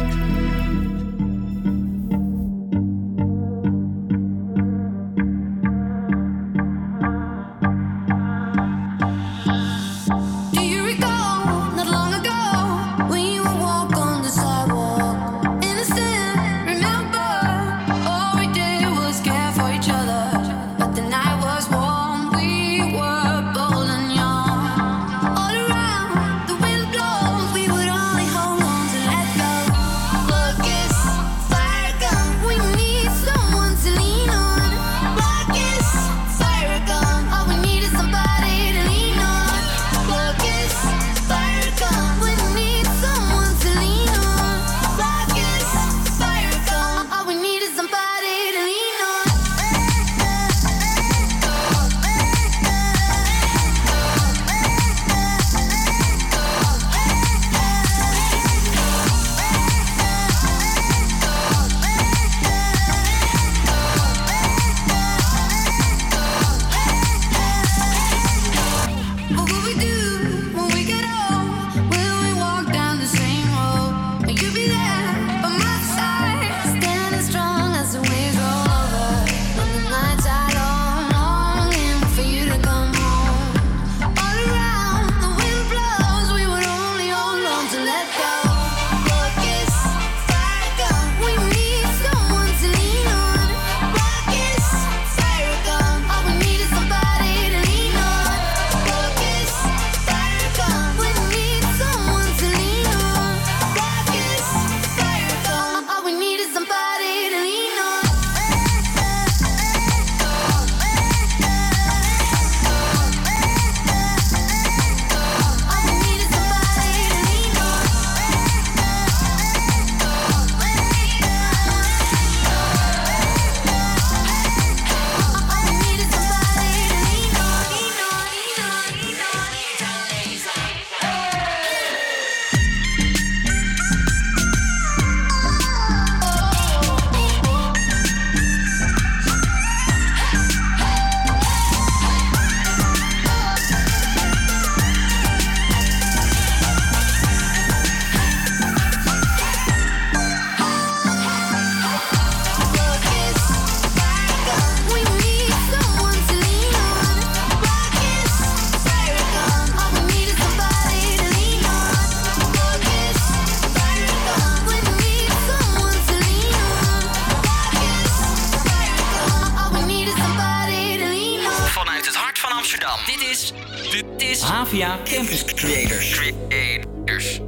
Is Havia Campus Creators. Creators.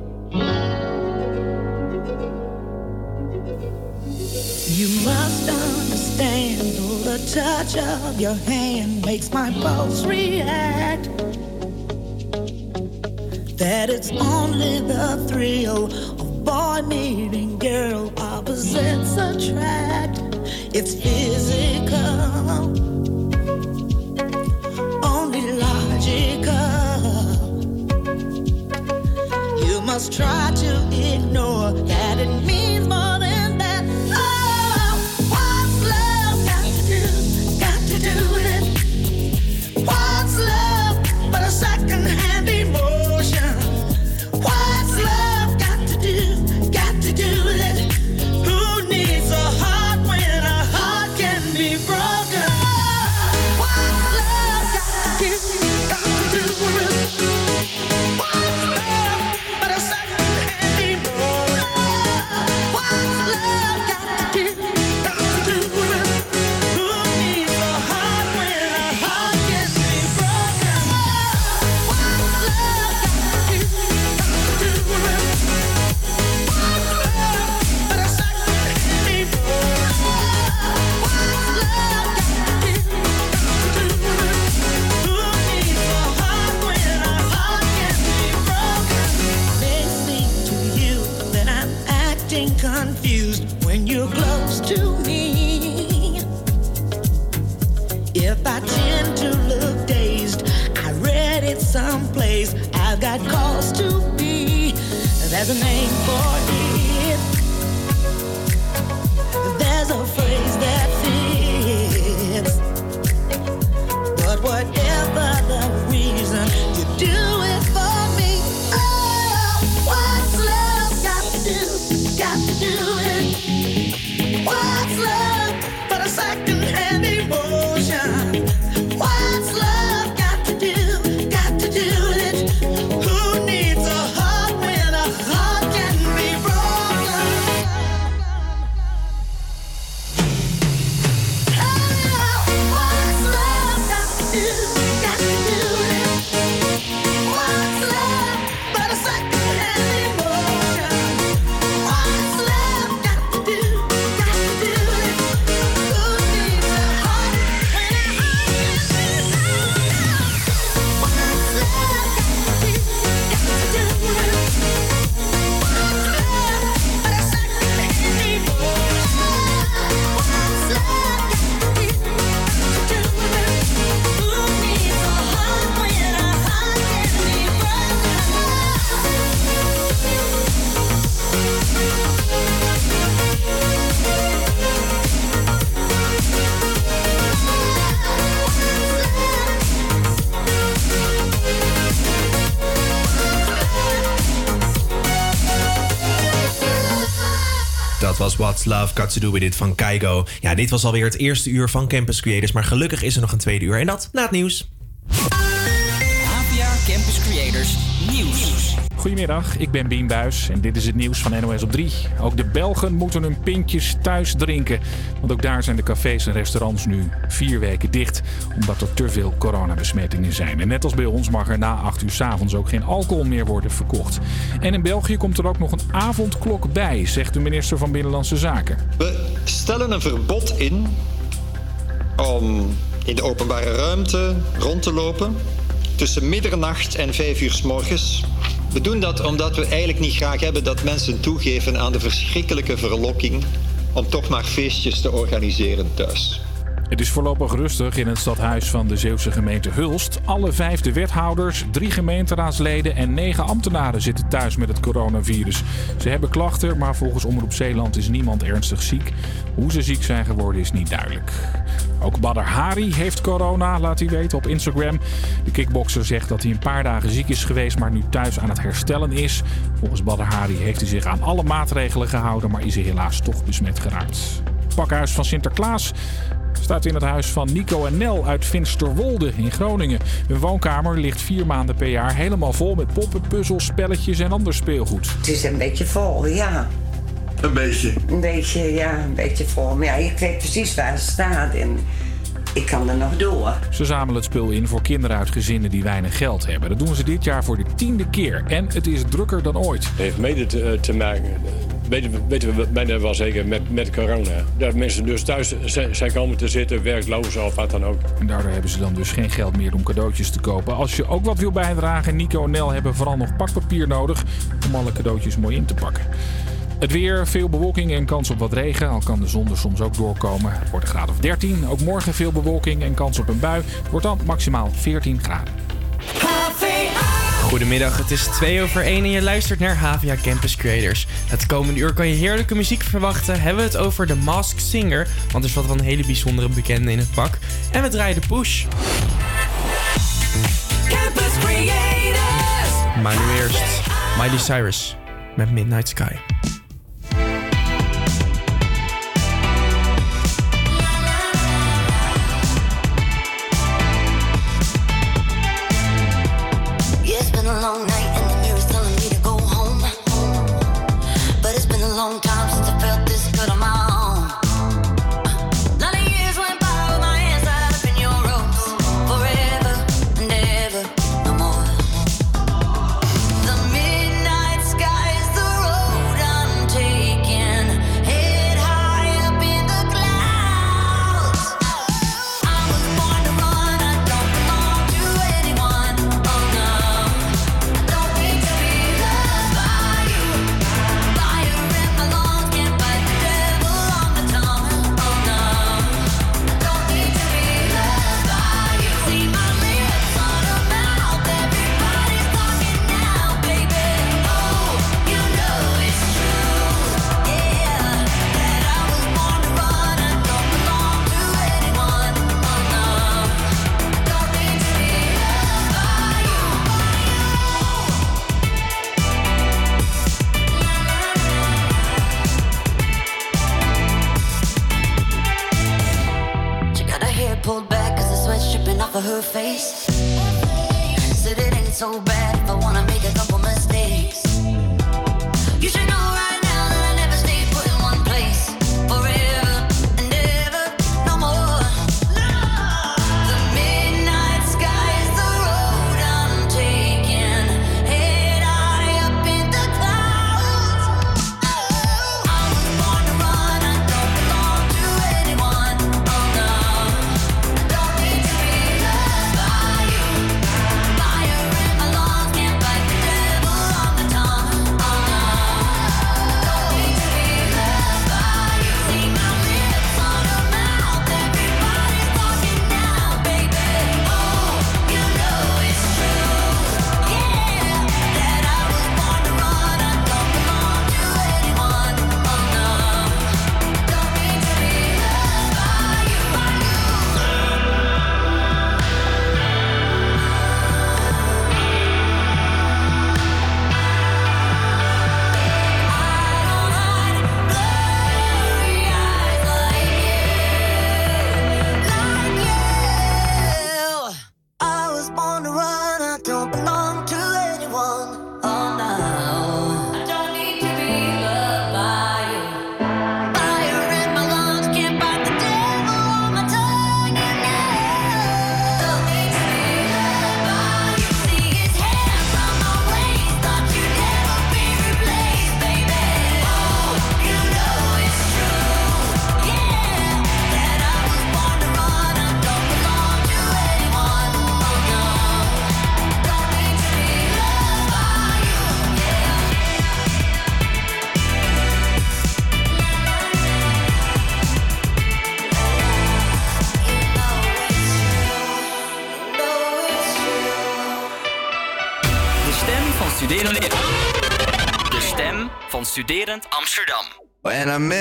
You must understand, the touch of your hand makes my pulse react. That it's only the thrill of boy meeting girl, opposites attract. It's physical, Must try to ignore that it means more Love Got To Do With It van Kaigo. Ja, dit was alweer het eerste uur van Campus Creators. Maar gelukkig is er nog een tweede uur. En dat na het nieuws. Ik ben Bien Buis en dit is het nieuws van NOS op 3. Ook de Belgen moeten hun pintjes thuis drinken. Want ook daar zijn de cafés en restaurants nu vier weken dicht. Omdat er te veel coronabesmettingen zijn. En net als bij ons mag er na 8 uur 's avonds ook geen alcohol meer worden verkocht. En in België komt er ook nog een avondklok bij, zegt de minister van Binnenlandse Zaken. We stellen een verbod in om in de openbare ruimte rond te lopen tussen middernacht en vijf uur s morgens. We doen dat omdat we eigenlijk niet graag hebben dat mensen toegeven aan de verschrikkelijke verlokking om toch maar feestjes te organiseren thuis. Het is voorlopig rustig in het stadhuis van de Zeeuwse gemeente Hulst. Alle vijfde wethouders, drie gemeenteraadsleden en negen ambtenaren zitten thuis met het coronavirus. Ze hebben klachten, maar volgens Omroep Zeeland is niemand ernstig ziek. Hoe ze ziek zijn geworden is niet duidelijk. Ook Badr Hari heeft corona, laat hij weten op Instagram. De kickbokser zegt dat hij een paar dagen ziek is geweest, maar nu thuis aan het herstellen is. Volgens Badr Hari heeft hij zich aan alle maatregelen gehouden, maar is hij helaas toch besmet geraakt. Pakhuis van Sinterklaas Staat in het huis van Nico en Nel uit Finsterwolde in Groningen. Hun woonkamer ligt vier maanden per jaar helemaal vol met poppen, puzzels, spelletjes en ander speelgoed. Het is een beetje vol, ja. Een beetje? Een beetje, ja, een beetje vol. Maar ja, ik weet precies waar het staat. En ik kan er nog door. Ze zamelen het spul in voor kinderen uit gezinnen die weinig geld hebben. Dat doen ze dit jaar voor de tiende keer. En het is drukker dan ooit. Heeft mede te eh, maken eh, weten we, weten we bijna wel zeker met, met corona. Dat mensen dus thuis zijn komen te zitten, werkloos of wat dan ook. En daardoor hebben ze dan dus geen geld meer om cadeautjes te kopen. Als je ook wat wil bijdragen, Nico en Nel hebben vooral nog pakpapier nodig om alle cadeautjes mooi in te pakken. Het weer, veel bewolking en kans op wat regen. Al kan de zon er soms ook doorkomen. Het wordt een graad of 13. Ook morgen veel bewolking en kans op een bui. Het wordt dan maximaal 14 graden. Goedemiddag, het is 2 over 1 en je luistert naar Havia Campus Creators. Het komende uur kan je heerlijke muziek verwachten. Hebben we het over de Mask Singer, want er wat wel een hele bijzondere bekende in het pak. En we draaien de push. Campus Creators. Maar nu eerst Miley Cyrus met Midnight Sky.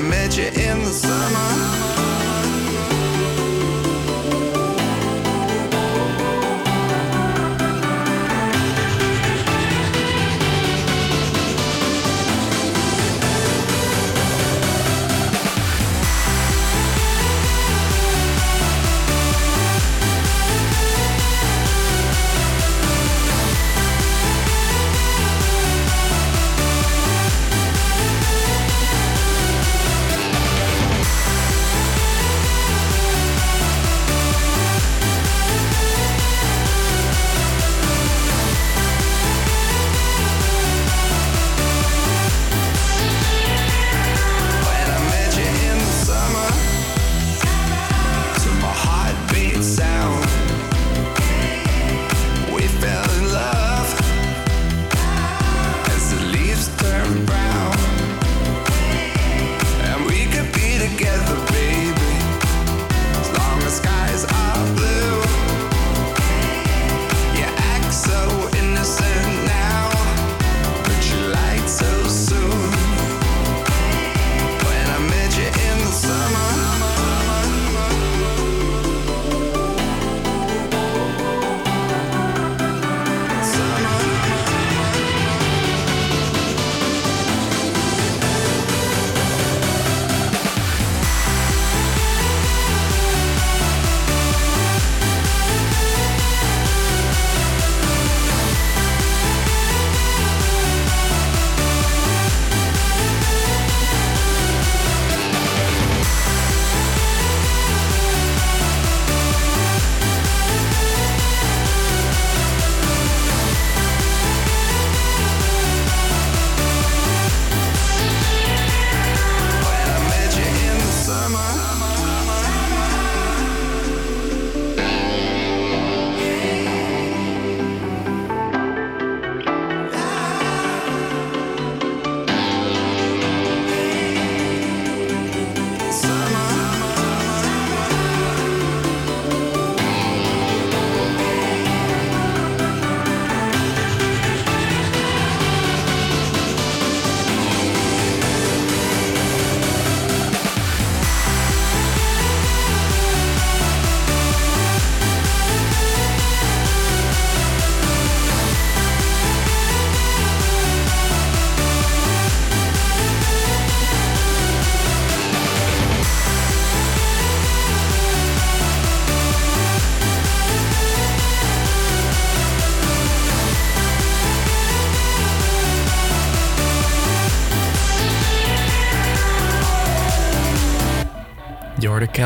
I met you in the summer.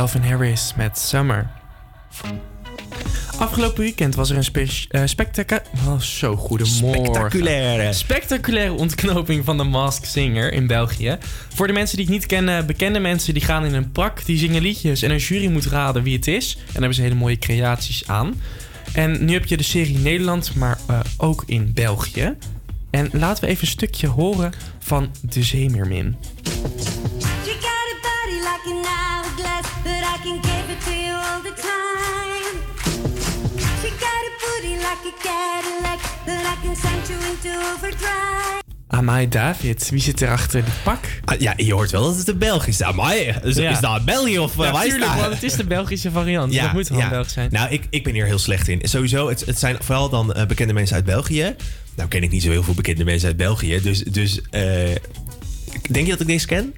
Calvin Harris met Summer. Afgelopen weekend was er een spe- eh, spectaca- Oh, zo goedemorgen. Spectaculaire. Spectaculaire ontknoping van de Mask Singer in België. Voor de mensen die het niet kennen, bekende mensen die gaan in een pak, die zingen liedjes en een jury moet raden wie het is. En daar hebben ze hele mooie creaties aan. En nu heb je de serie Nederland, maar eh, ook in België. En laten we even een stukje horen van De Zeemeermin. Amai David, wie zit er achter het pak? Ah, ja, je hoort wel dat het een Belg is. Amai, is, Ja. is dat België of uh, Ja, waar is tuurlijk, dat? want het is de Belgische variant. dat moet wel Belgisch zijn. Nou, ik, ik ben hier heel slecht in. Sowieso, het, het zijn vooral dan eh, bekende mensen uit België. Nou ken ik niet zo heel veel bekende mensen uit België. Dus, dus eh, denk je dat ik deze ken?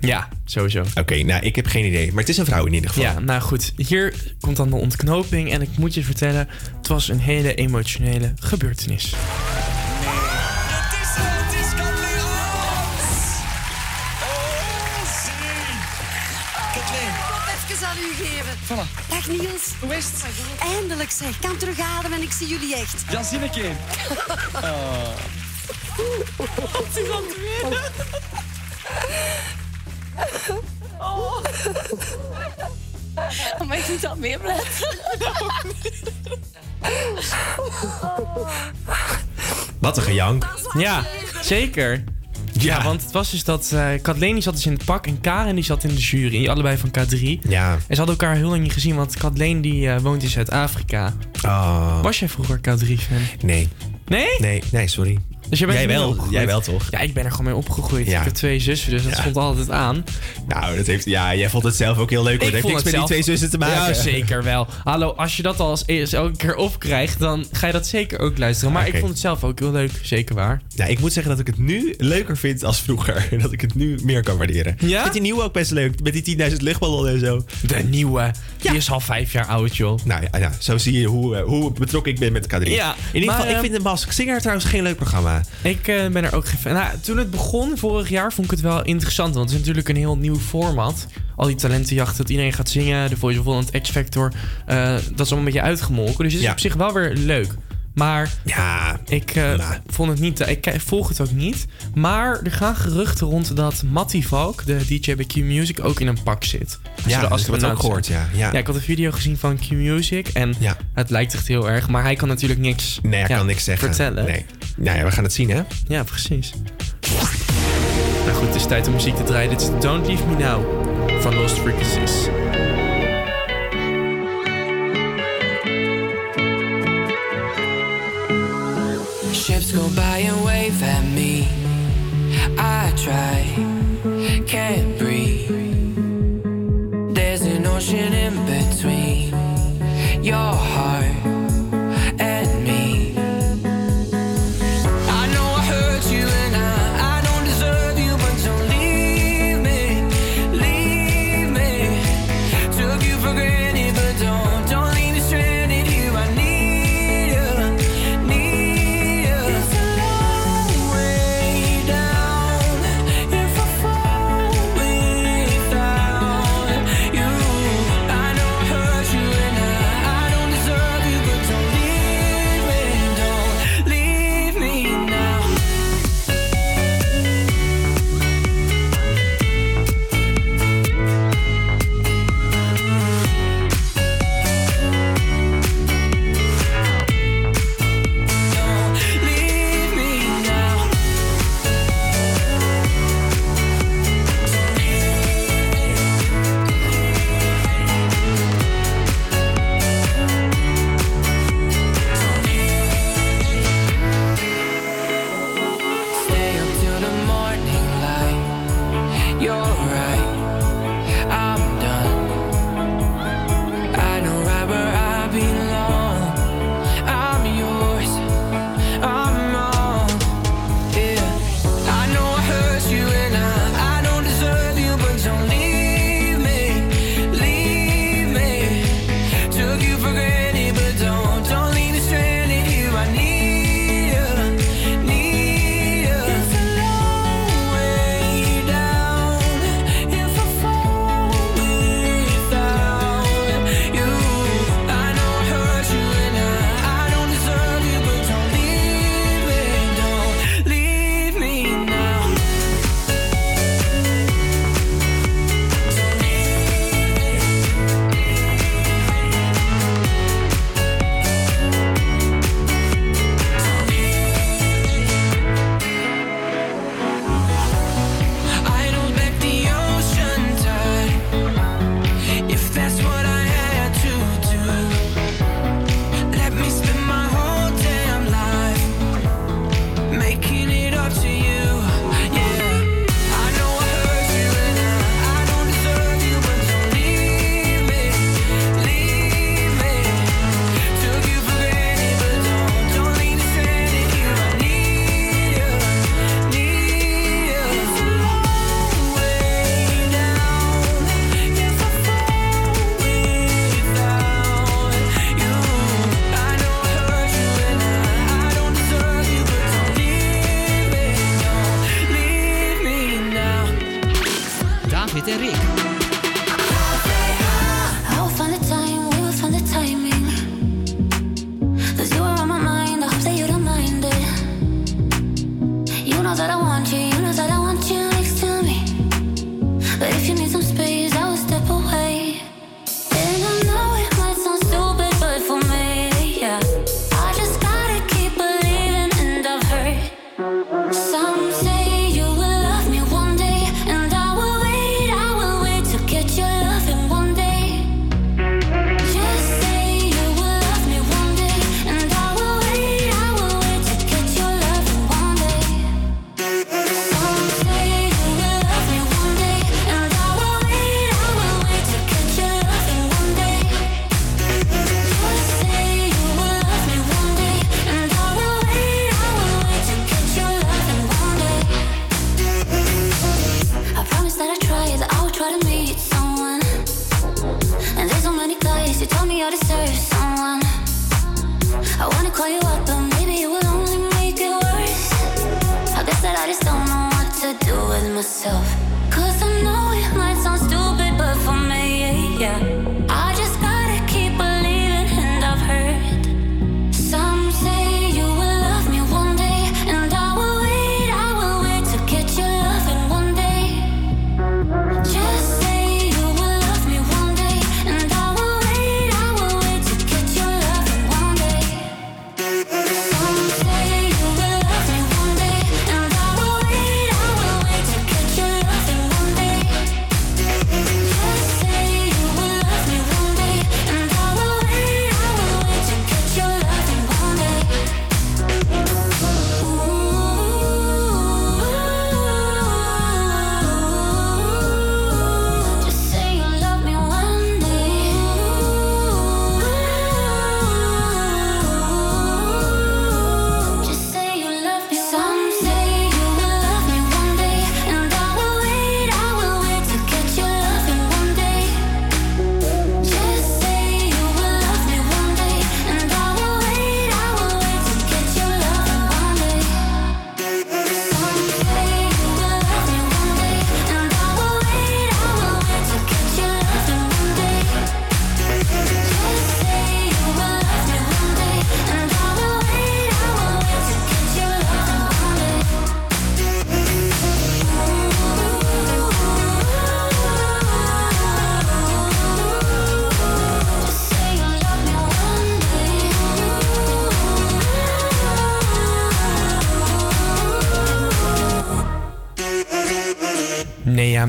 Ja, sowieso. Oké, nou, ik heb geen idee. Maar het is een vrouw in ieder geval. Ja, nou goed. Hier komt dan de ontknoping. En ik moet je vertellen, het was een hele emotionele gebeurtenis. even aan u geven. Dag Niels. Hoe is het? Eindelijk zeg. Ik kan terugademen en ik zie jullie echt. Ja, zie ik een. Wat is aan het <laughs> Oh. Maar ik meer blijven. Wat een gejank. Ja, zeker. Ja, want het was dus dat eh Kathleen die zat dus in het pak en Karen die zat in de jury. Allebei van K3. Ja. En ze hadden elkaar heel lang niet gezien, want Kathleen die eh, woont in Zuid-Afrika. Oh. Was jij vroeger K3-fan? Nee. Nee? Nee, nee, sorry. Dus jij, bent Jij mee wel, jij wel toch? Ja, ik ben er gewoon mee opgegroeid. Ja. Ik heb twee zussen, dus dat Ja. stond altijd aan. Nou, dat heeft, ja, jij vond het zelf ook heel leuk. hoor. Dat heeft niks met die twee zussen te maken. Ja, zeker wel. Hallo, als je dat al eerst elke keer opkrijgt, dan ga je dat zeker ook luisteren. Maar Oké. ik vond het zelf ook heel leuk, zeker waar. Ja, ik moet zeggen dat ik het nu leuker vind als vroeger. <laughs> Dat ik het nu meer kan waarderen. Ja? Ik vind die nieuwe ook best leuk. Met die 10.000 luchtballonnen en zo. De nieuwe. Die is al vijf jaar oud, joh. Nou ja, zo zie je hoe, eh, hoe betrokken ik ben met K3. Ja, In ieder geval, ik vind de Mask Singer trouwens geen leuk programma. Ik eh, ben er ook geen fan. Nou, toen het begon, vorig jaar, vond ik het wel interessant. Want het is natuurlijk een heel nieuw format. Al die talentenjachten, dat iedereen gaat zingen. De Voice of Holland, X-Factor. eh, dat is allemaal een beetje uitgemolken. Dus het is Ja. op zich wel weer leuk. Maar ja, ik eh, vond het niet... Ik k- volg het ook niet. Maar er gaan geruchten rond dat Matty Valk, de DJ bij Q-Music, ook in een pak zit. Ja, Zoals dat heb ik we ook gehoord, ja. Ja. ja, ik had een video gezien van Q-Music. En het lijkt echt heel erg. Maar hij kan natuurlijk niks Nee, hij ja, kan niks zeggen. vertellen. Nee. Nou ja, we gaan het zien, hè? Ja, precies. Nou goed, het is tijd om muziek te draaien. Dit is Don't Leave Me Now van Lost Frequencies. Ships go by and wave at me. I try, can't breathe. There's an ocean in between your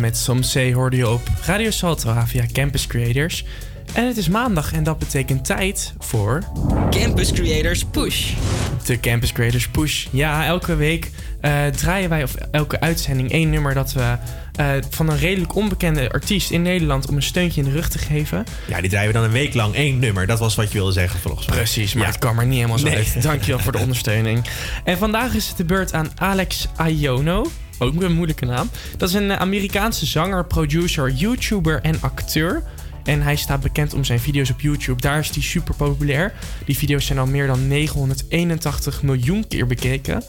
met Some Say hoorde je op Radio Salto via Campus Creators. En het is maandag en dat betekent tijd voor... Campus Creators Push. De Campus Creators Push. Ja, elke week eh, draaien wij, of elke uitzending, één nummer dat we eh, van een redelijk onbekende artiest in Nederland om een steuntje in de rug te geven. Ja, die draaien we dan een week lang één nummer. Dat was wat je wilde zeggen volgens mij. Precies, maar het kwam er niet helemaal zo Nee. uit. Dankjewel voor de <laughs> ondersteuning. En vandaag is het de beurt aan Alex Iono. Ook een moeilijke naam. Dat is een eh, Amerikaanse zanger, producer, YouTuber en acteur. En hij staat bekend om zijn video's op YouTube. Daar is hij super populair. Die video's zijn al meer dan 981 miljoen keer bekeken.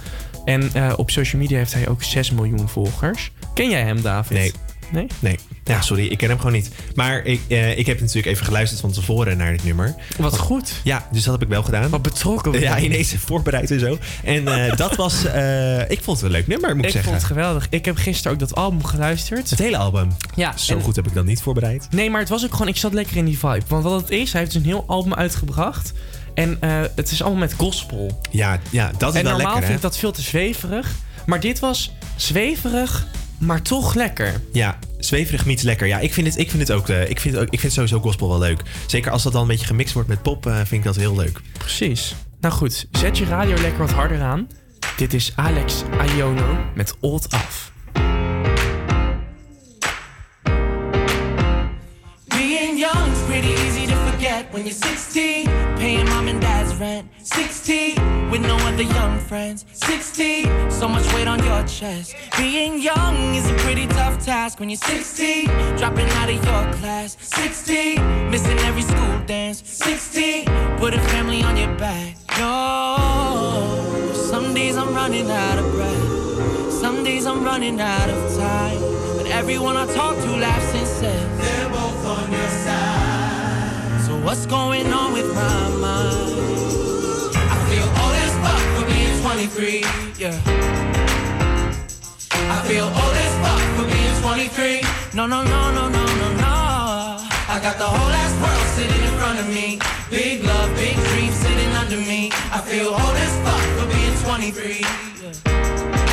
En eh, op social media heeft hij ook 6 miljoen volgers. Ken jij hem, David? Nee. Nee? Nee. Ja, sorry, ik ken hem gewoon niet. Maar ik, eh, ik heb natuurlijk even geluisterd van tevoren naar dit nummer. Wat goed. Ja, dus dat heb ik wel gedaan. Wat betrokken. Ja, ineens voorbereid en zo. En eh, <laughs> dat was... eh, ik vond het een leuk nummer, moet ik, Ik zeggen. vond het geweldig. Ik heb gisteren ook dat album geluisterd. Het hele album. Ja, Zo en- goed heb ik dat niet voorbereid. Nee, maar het was ook gewoon... Ik zat lekker in die vibe. Want wat het is, hij heeft dus een heel album uitgebracht. En eh, het is allemaal met gospel. Ja, ja dat is en wel normaal lekker, vind hè? ik dat veel te zweverig. Maar dit was zweverig, maar toch lekker. Ja, zweverig meets lekker. Ja, ik vind het, ik vind het ook, eh, ik vind het ook, ik vind sowieso gospel wel leuk. Zeker als dat dan een beetje gemixt wordt met pop, eh, vind ik dat heel leuk. Precies. Nou goed, zet je radio lekker wat harder aan. Dit is Alex Iono met Old Af. When you're 16. Paying mom and dad's rent. 16 with no other young friends. 16, so much weight on your chest. Being young is a pretty tough task when you're 16. Dropping out of your class. 16, missing every school dance. 16, put a family on your back. No, some days I'm running out of breath. Some days I'm running out of time. But everyone I talk to laughs and says they're both on your what's going on with my mind? I feel old as fuck for being 23. Yeah. I feel old as fuck for being 23. No, no, no, no, no, no, no. I got the whole ass world sitting in front of me. Big love, big dreams sitting under me. I feel old as fuck for being 23. Yeah.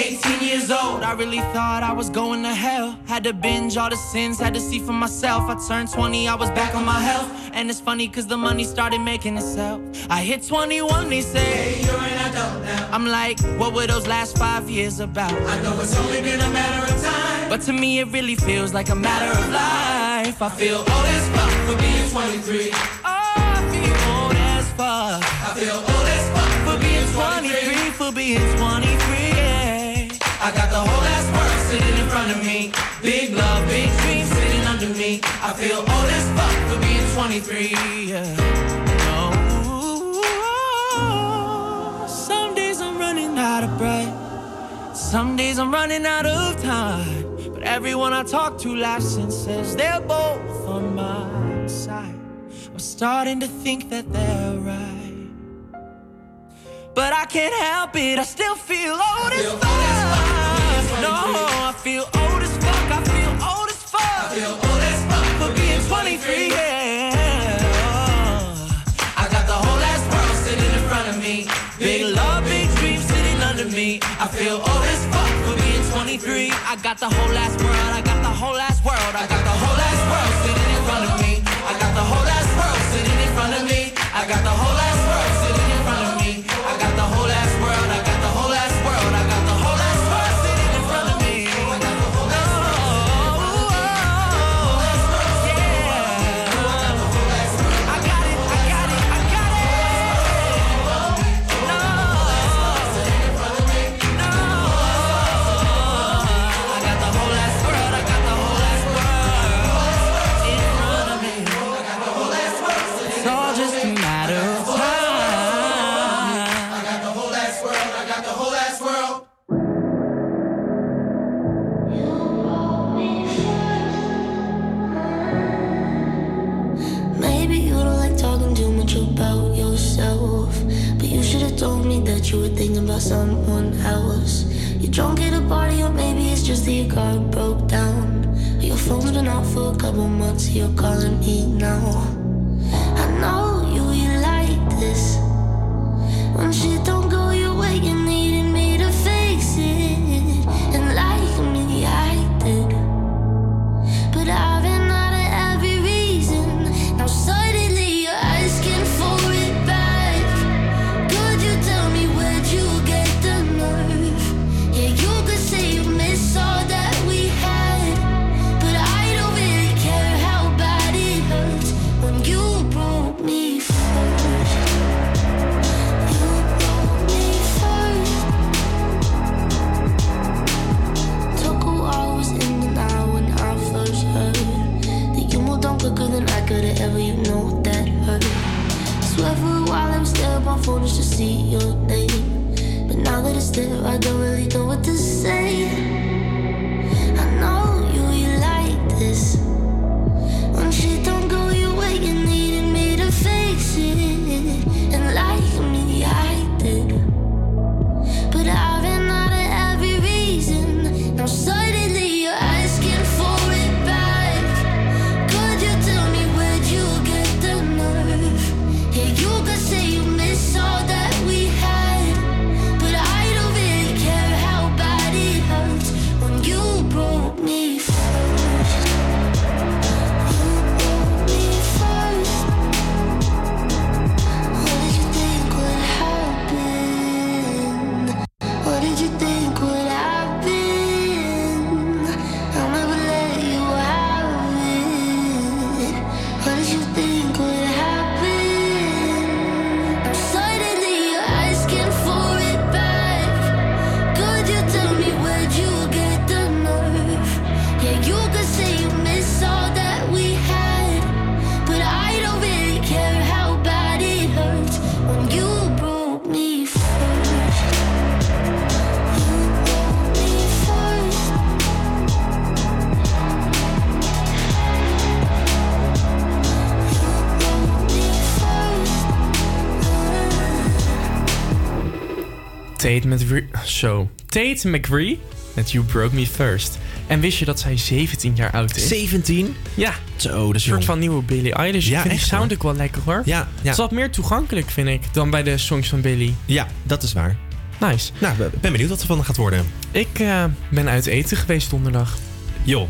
18 years old, I really thought I was going to hell. Had to binge all the sins, had to see for myself. I turned 20, I was back on my health. And it's funny cause the money started making itself. I hit 21, they say, hey, you're an adult now. I'm like, what were those last five years about? I know it's only been a matter of time. But to me, it really feels like a matter of life. I feel old as fuck for being 23. Oh, I feel old as fuck. I feel old as fuck for being 23. For being 23, front of me. Big love, big dreams sitting under me. I feel old as fuck for being 23, yeah. No. Some days I'm running out of breath. Some days I'm running out of time, but everyone I talk to laughs and says they're both on my side. I'm starting to think that they're right, but I can't help it. I still feel old as fuck. No, I feel old as fuck. I feel old as fuck. I feel old as fuck for being 23. Yeah. I got the whole ass world sitting in front of me. Big love, big dreams sitting under me. I feel old as fuck for being 23. I got the whole ass world. I got the whole ass world. I got the whole Tate Zo. Tate McRee met You Broke Me First. En wist je dat zij 17 jaar oud is? 17? Ja. Zo, dat is Een soort van nieuwe Billie Eilish. Ja, ik vind echt, die sound ook wel lekker hoor. Ja, ja. Het is wat meer toegankelijk vind ik dan bij de songs van Billie. Ja, dat is waar. Nice. Nou, ik ben benieuwd wat er van gaat worden. Ik eh, ben uit eten geweest donderdag. Joh.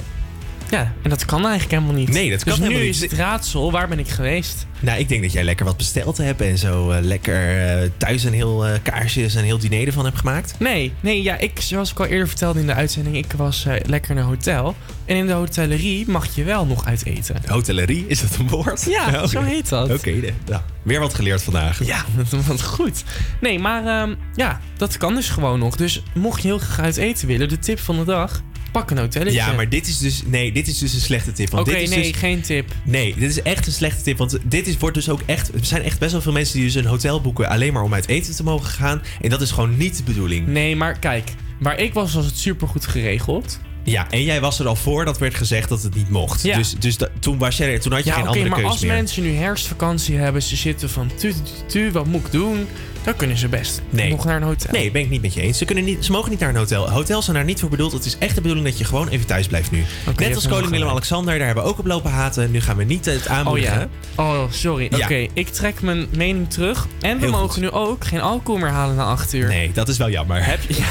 Ja, en dat kan eigenlijk helemaal niet. Nee, dat kan dus helemaal nu niet. is het raadsel, waar ben ik geweest? Nou, ik denk dat jij lekker wat besteld hebt en zo eh, lekker eh, thuis een heel eh, kaarsjes en een heel diner ervan hebt gemaakt. Nee, nee, ja, ik, zoals ik al eerder vertelde in de uitzending, ik was lekker naar een hotel. En in de hotellerie mag je wel nog uit eten. Hotellerie, is dat een woord? Ja, oké. zo heet dat. Oké, de- nou, weer wat geleerd vandaag. Ja, <laughs> wat goed. Nee, maar ehm, ja, dat kan dus gewoon nog. Dus mocht je heel graag uit eten willen, de tip van de dag, pak een hotelletje. Ja, maar dit is dus, nee, dit is dus een slechte tip. Oké, nee, dus- geen tip. Nee, dit is echt een slechte tip. Want dit is, wordt dus ook echt. Er zijn echt best wel veel mensen die dus een hotel boeken alleen maar om uit eten te mogen gaan. En dat is gewoon niet de bedoeling. Nee, maar kijk, Waar ik was, was het supergoed geregeld. Ja, en jij was er al voor dat werd gezegd dat het niet mocht. Ja. Dus, dus da- toen, was jij toen had je Ja, geen oké, andere maar keus als meer. mensen nu herfstvakantie hebben, ze zitten van tu, tu, tu, wat moet ik doen? Dan kunnen ze best Nee. nog naar een hotel. Nee, ben ik niet met je eens. Ze, kunnen niet, ze mogen niet naar een hotel. Hotels zijn daar niet voor bedoeld. Het is echt de bedoeling dat je gewoon even thuis blijft nu. Net als koning. Willem-Alexander, daar hebben we ook op lopen haten. Nu gaan we niet het Oh aanmoedigen. ja. Oh, sorry. Ja. Oké, ik trek mijn mening terug. En we Heel mogen goed. nu ook geen alcohol meer halen na 8 uur. Nee, dat is wel jammer. Heb je... <laughs>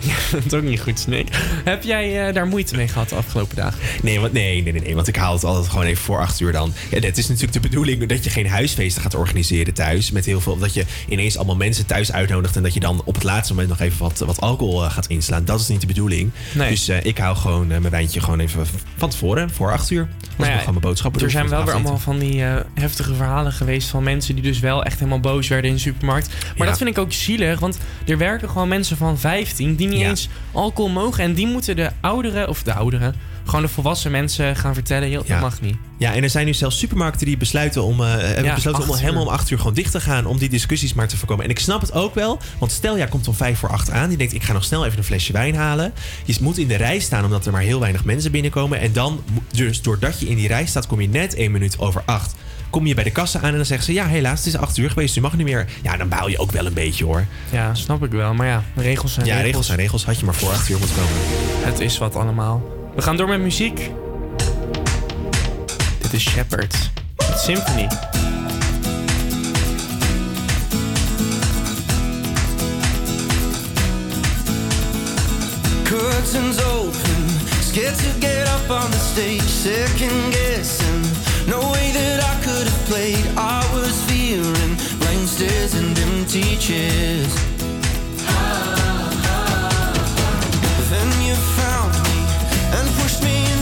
Ja, <laughs> dat is ook niet goed, Snik. Heb jij eh, daar moeite mee gehad de afgelopen dagen? Nee, want, nee, nee, nee, nee, want ik haal het altijd gewoon even voor acht uur dan. Ja, het is natuurlijk de bedoeling dat je geen huisfeesten gaat organiseren thuis. Met heel veel, dat je ineens allemaal mensen thuis uitnodigt. En dat je dan op het laatste moment nog even wat, wat alcohol eh, gaat inslaan. Dat is niet de bedoeling. Nee. Dus eh, ik hou gewoon eh, mijn wijntje gewoon even van tevoren, voor acht uur. Nou ja, mijn boodschappen Er zijn wel weer allemaal van die heftige verhalen geweest van mensen die dus wel echt helemaal boos werden in de supermarkt. Maar Ja. dat vind ik ook zielig, want er werken gewoon mensen van 15 die niet Ja. eens alcohol mogen. En die moeten de ouderen, of de ouderen, gewoon de volwassen mensen gaan vertellen, joh, Ja. dat mag niet. Ja, en er zijn nu zelfs supermarkten die besluiten om, eh, hebben Ja, besloten om helemaal om acht uur gewoon dicht te gaan. Om die discussies maar te voorkomen. En ik snap het ook wel. Want stel, jij komt om vijf voor acht aan. Die denkt, ik ga nog snel even een flesje wijn halen. Je moet in de rij staan omdat er maar heel weinig mensen binnenkomen. En dan, dus doordat je in die rij staat, kom je net één minuut over acht. Kom je bij de kassa aan en dan zeggen ze... ja, helaas, het is acht uur geweest, u mag niet meer. Ja, dan baal je ook wel een beetje, hoor. Ja, snap ik wel. Maar ja, regels zijn Ja, regels. regels zijn regels. Had je maar voor acht uur moeten komen. Het is wat allemaal. We gaan door met muziek. Dit is Shepard. Symphony. Curtains open, scared to get up on the stage, second guessing. No way that I could have played. I was fearing blank stares and empty chairs. Then you and pushed me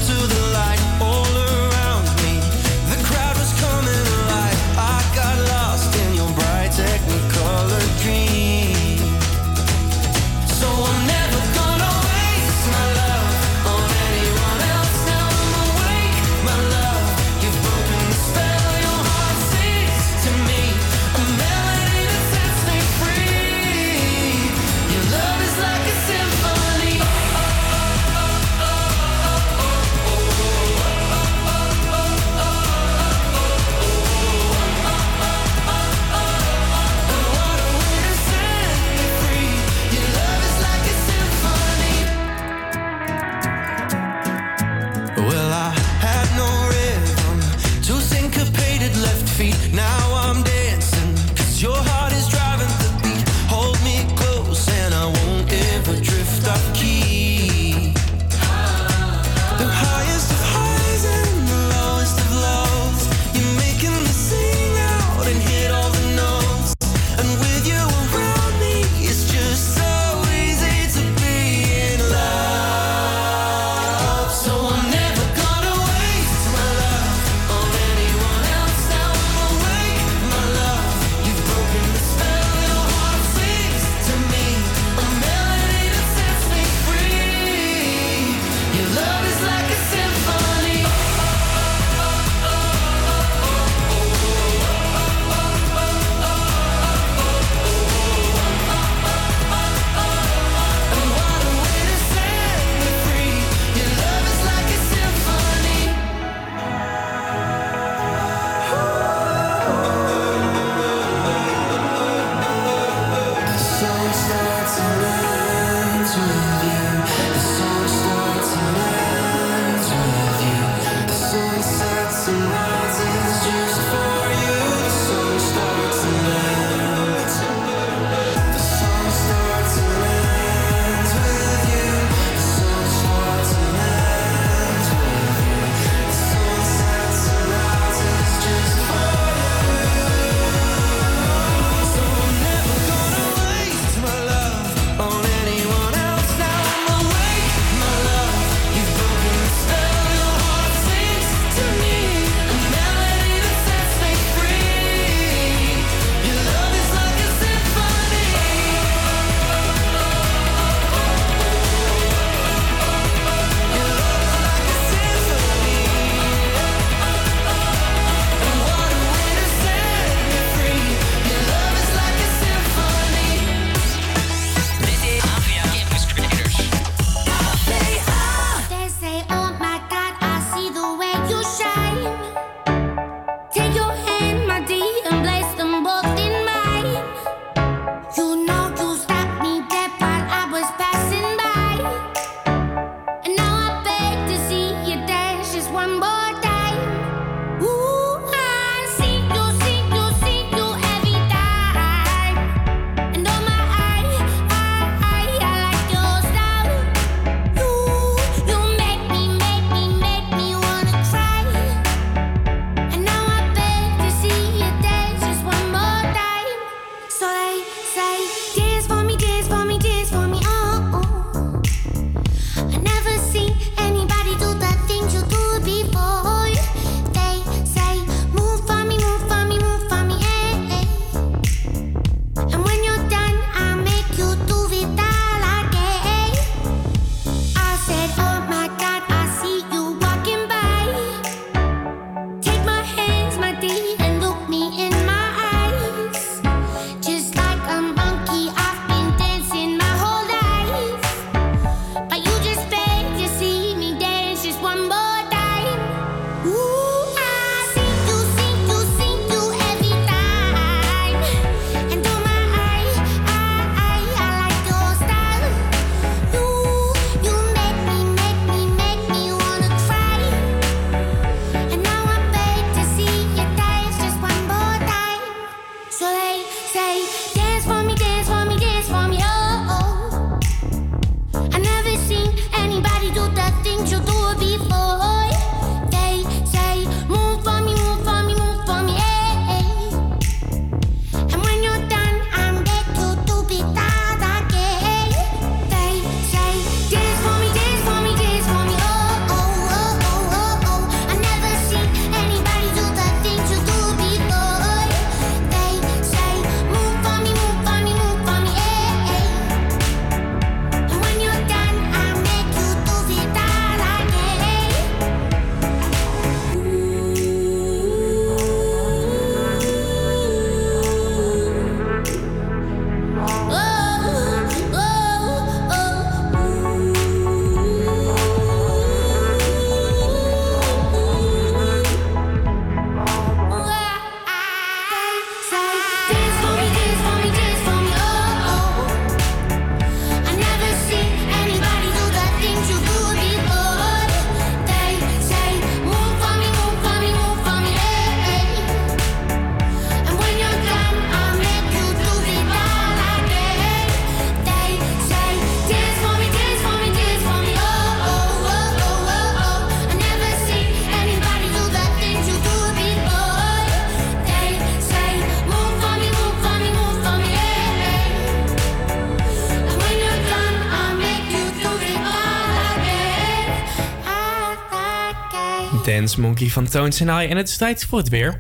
Monkey van Tones I. En het is tijd voor het weer.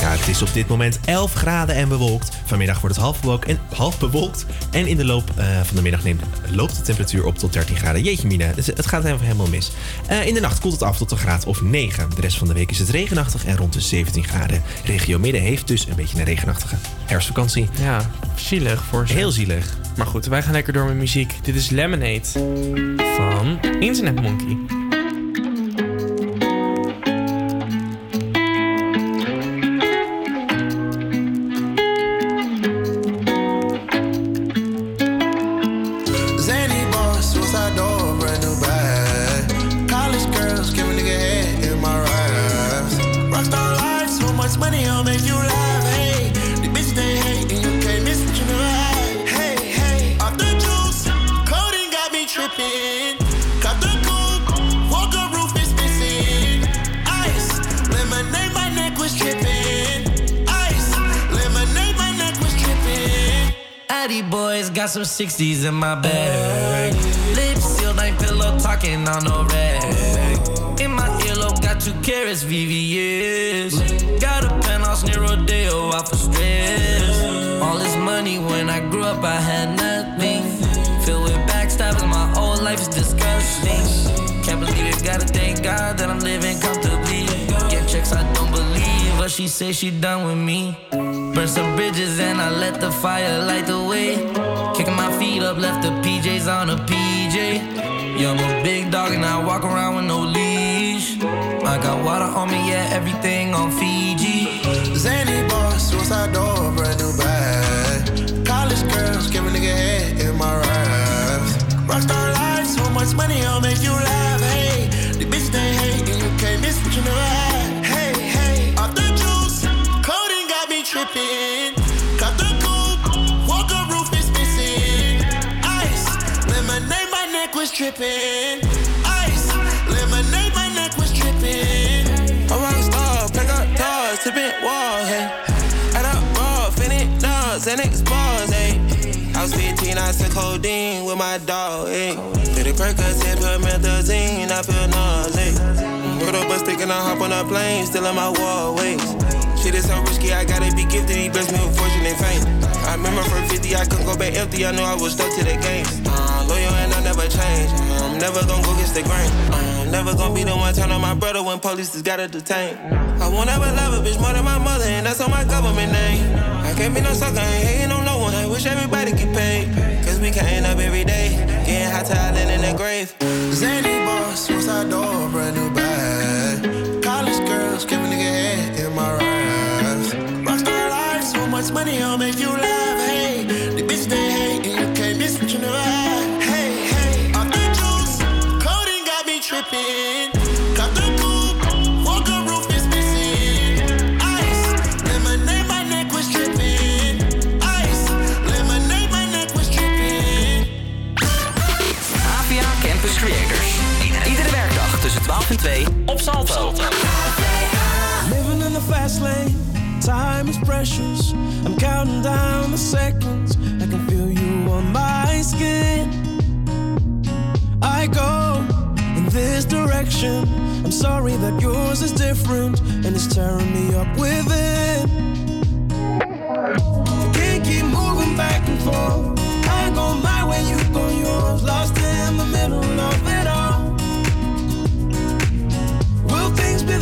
Ja, het is op dit moment 11 graden en bewolkt. Vanmiddag wordt het half bewolkt en, half bewolkt. en in de loop eh, van de middag neemt, loopt de temperatuur op tot 13 graden. Jeetje mina, dus het gaat even helemaal mis. Eh, in de nacht koelt het af tot een graad of 9. De rest van de week is het regenachtig en rond de 17 graden. Regio Midden heeft dus een beetje een regenachtige herfstvakantie. Ja, zielig voor ze. Heel zielig. Maar goed, wij gaan lekker door met muziek. Dit is Lemonade van Internet Monkey. 60s in my bag. Lips sealed, ain't pillow talking on no rag. In my earlobe, got two carrots, VVS. Got a penthouse near Rodeo, out for stress. All this money when I grew up, I had nothing. Filled with backstabbing, my whole life is disgusting. Can't believe it, gotta thank God that I'm living comfortably. Get checks, I don't believe, but she say she done with me. Burn some bridges and I let the fire light the way. Kicking my feet up, left the PJs on a PJ. Yeah, I'm a big dog and I walk around with no leash. I got water on me, yeah, everything on Fiji. Zany boss, suicide door, tripping. Ice, lemonade, my neck was tripping. A rock star, pick up doors, tipping walls, hey. Add up raw, finish nuts, and expose, hey. I was 15, I took codeine with my dog, hey. Did a Percocet, put methazine, I feel nauseous. Put up a stick and I hop on a plane, still in my wall, ways. Shit is so risky, I gotta be gifted, he blessed me with fortune and fame. I remember from 50, I couldn't go back empty, I knew I was stuck to the game. Loyal and I never change, I'm never gonna go against the grain. I'm never gonna be the one turn on my brother when police just gotta detain. I won't ever love a bitch more than my mother, and that's on my government name. I can't be no sucker, ain't hating on no one, I wish everybody get paid. Cause we can't up every day, getting hot talent in the grave. Zany boss, suicide door, brand new bag. College girls, give a nigga head in my raps. Rockstar life, so much money, I'll make you Salto. Living in the fast lane, time is precious. I'm counting down the seconds. I can feel you on my skin. I go in this direction. I'm sorry that yours is different and it's tearing me up within. I can't keep moving back and forth. I go my way, you go yours. Lost in the middle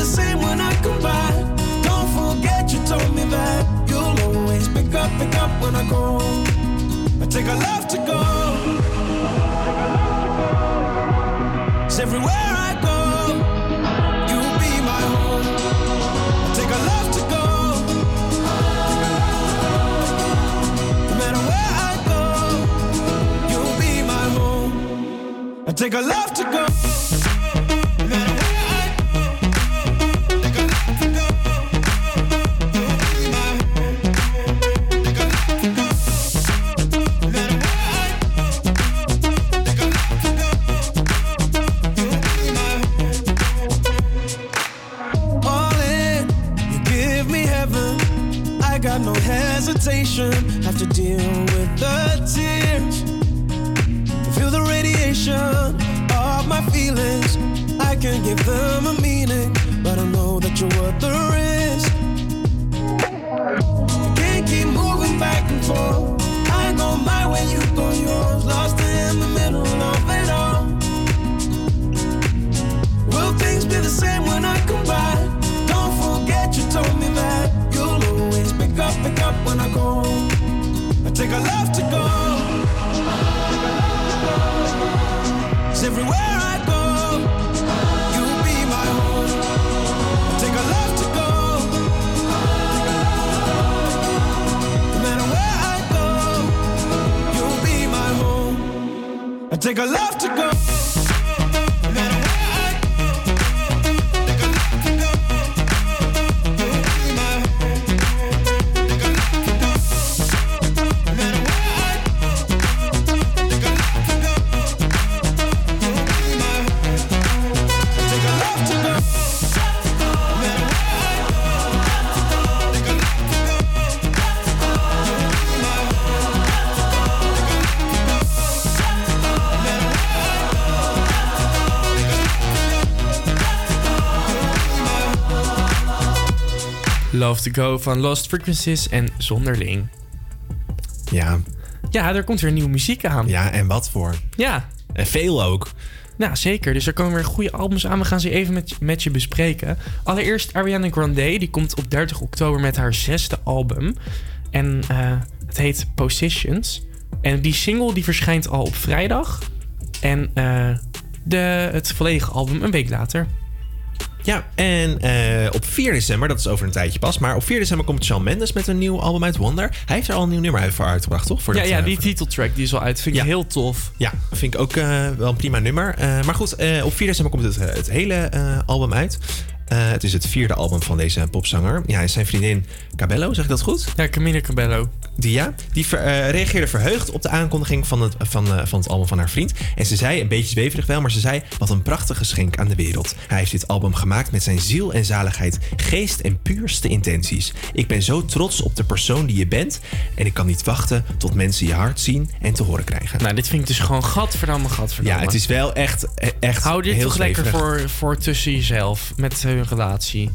same when I come back? Don't forget you told me that you'll always pick up, pick up when I go. I take a love to go. 'Cause everywhere I go, you'll be my home. I take a love to go. No matter where I go, you'll be my home. I take a love to go. Love to Go van Lost Frequencies en Zonderling. Ja. Ja, er komt weer nieuwe muziek aan. Ja, en wat voor? Ja. En veel ook. Nou, zeker. Dus er komen weer goede albums aan. We gaan ze even met, met je bespreken. Allereerst Ariana Grande. Die komt op 30 oktober met haar zesde album. En eh, het heet Positions. En die single die verschijnt al op vrijdag. En eh, de, het volledige album een week later. Ja, en eh, op 4 december, dat is over een tijdje pas, maar op 4 december komt Shawn Mendes met een nieuw album uit Wonder. Hij heeft er al een nieuw nummer uit voor uitgebracht, toch? Voor ja, dat, ja, eh, die titeltrack die is al uit. Vind ik heel tof. Ja, vind ik ook eh, wel een prima nummer. Maar goed, op 4 december komt het, het hele album uit. Het is het vierde album van deze popzanger. Ja, zijn vriendin Cabello, zeg ik dat goed? Ja, Camila Cabello. Die ja, die ver- eh, reageerde verheugd op de aankondiging van het, van, eh, van het album van haar vriend. En ze zei, een beetje zweverig wel, maar ze zei... wat een prachtig geschenk aan de wereld. Hij heeft dit album gemaakt met zijn ziel en zaligheid, geest en puurste intenties. Ik ben zo trots op de persoon die je bent... en ik kan niet wachten tot mensen je hart zien en te horen krijgen. Nou, dit vind ik dus gewoon gadverdamme, gadverdamme. Ja, het is wel echt, echt Hou dit heel toch lekker voor, voor tussen jezelf met hun relatie.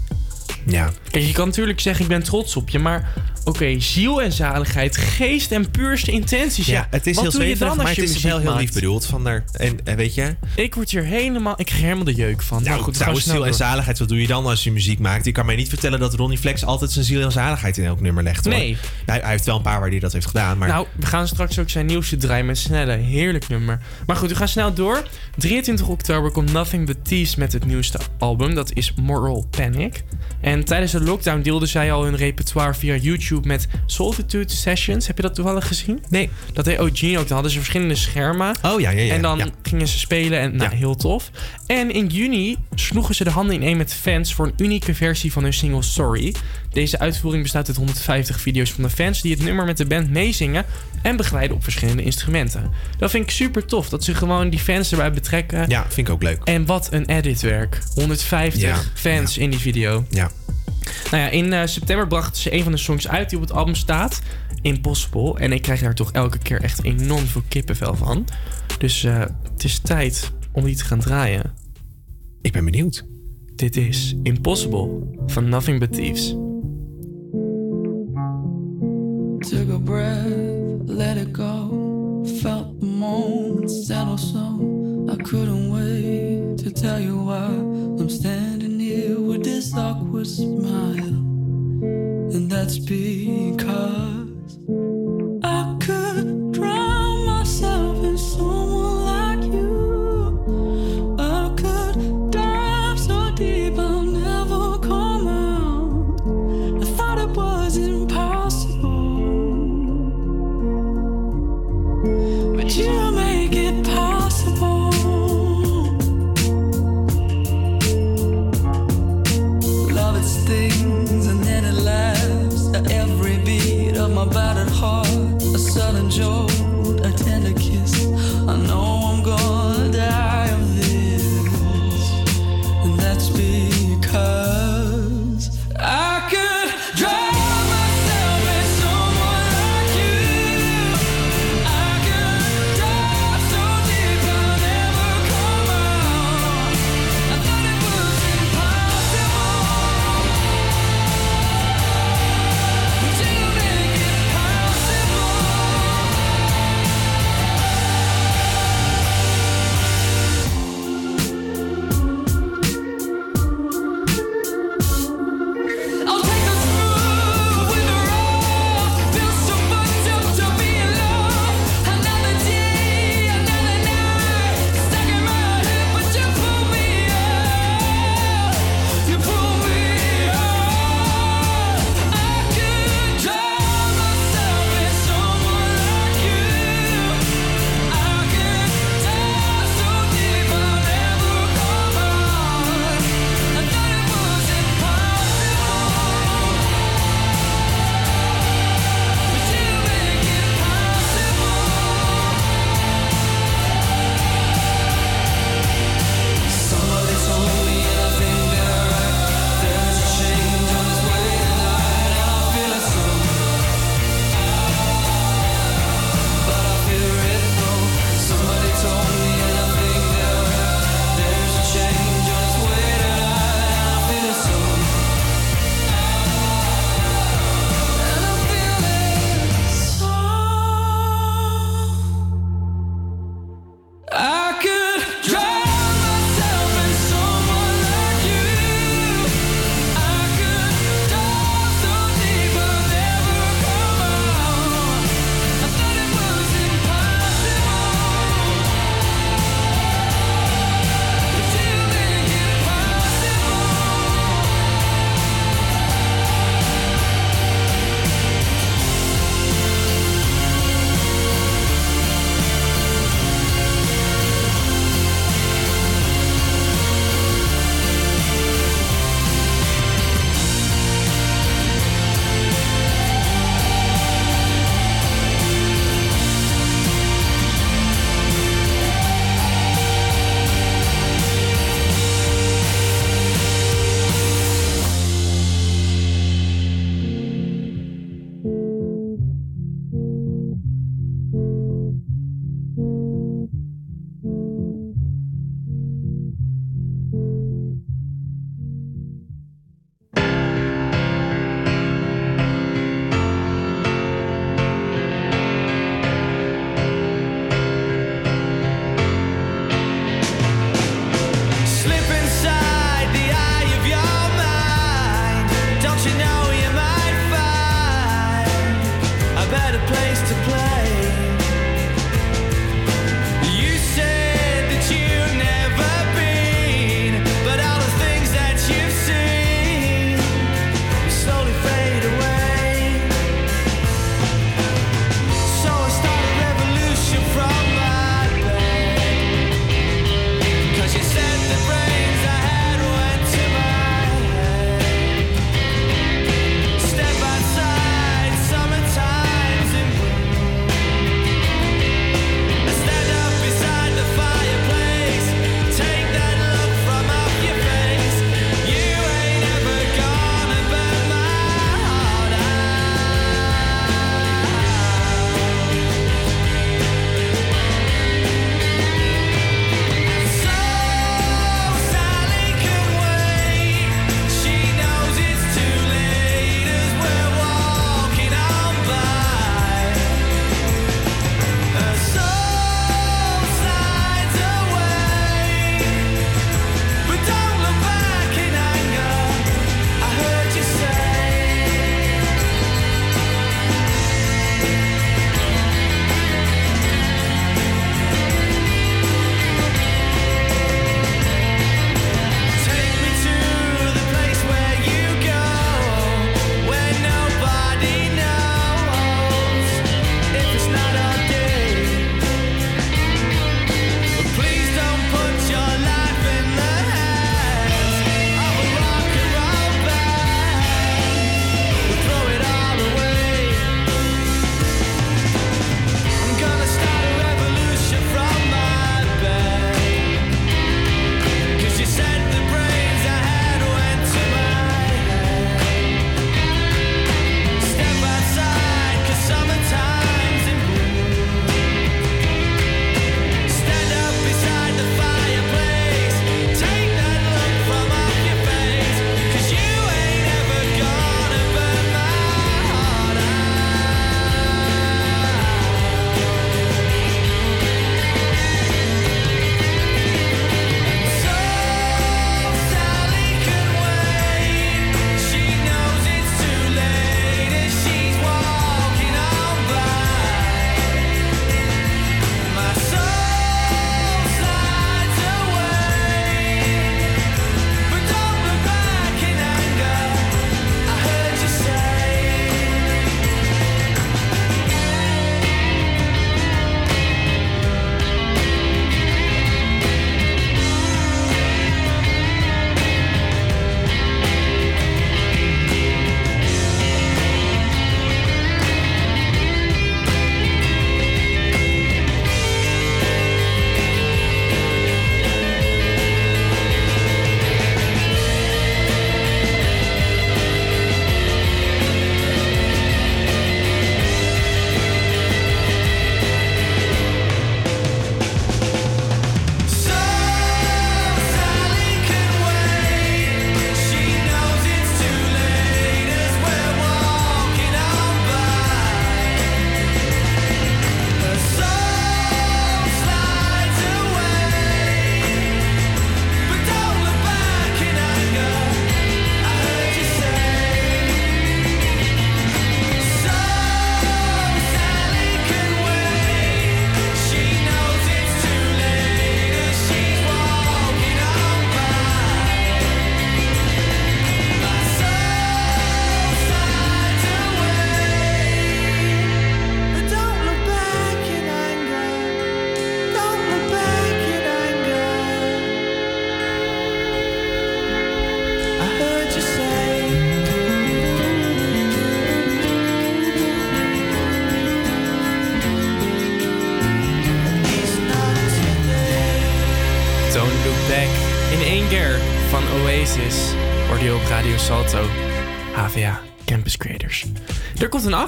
Ja. Kijk, je kan natuurlijk zeggen, ik ben trots op je, maar oké, ziel en zaligheid, geest en puurste intenties. Ja, Ja, het is Wat heel doe je dan als je het is wel heel lief bedoeld van haar. En eh, weet je, Ik word hier helemaal, ik krijg helemaal de jeuk van. Nou, goed, we gaan trouwens, ziel en zaligheid, wat doe je dan als je muziek maakt? Je kan mij niet vertellen dat Ronnie Flex altijd zijn ziel en zaligheid in elk nummer legt. Hoor. Nee. Hij, hij heeft wel een paar waar hij dat heeft gedaan, maar... Nou, we gaan straks ook zijn nieuwste draaien met Snelle. Heerlijk nummer. Maar goed, we gaan snel door. 23 oktober komt Nothing But Thieves met het nieuwste album. Dat is Moral Panic. En tijdens de lockdown deelden zij al hun repertoire via YouTube met Solitude Sessions. Heb je dat toevallig gezien? Nee. Dat deed OG ook. Dan hadden ze verschillende schermen. Oh ja, ja, ja. En dan ja. gingen ze spelen en nou, heel tof. En in juni sloegen ze de handen ineen met fans voor een unieke versie van hun single Sorry. Deze uitvoering bestaat uit 150 video's van de fans die het nummer met de band meezingen en begeleiden op verschillende instrumenten. Dat vind ik super tof, dat ze gewoon die fans erbij betrekken. Ja, vind ik ook leuk. En wat een editwerk. 150 Ja, fans in die video. Ja. Nou ja, in eh, september brachten ze een van de songs uit die op het album staat. Impossible. En ik krijg daar toch elke keer echt enorm veel kippenvel van. Dus eh, het is tijd om die te gaan draaien. Ik ben benieuwd. Dit is Impossible van Nothing But Thieves. Took a breath, let it go. Felt the moment settle so I couldn't wait to tell you why I'm standing here with this awkward smile. And that's because I could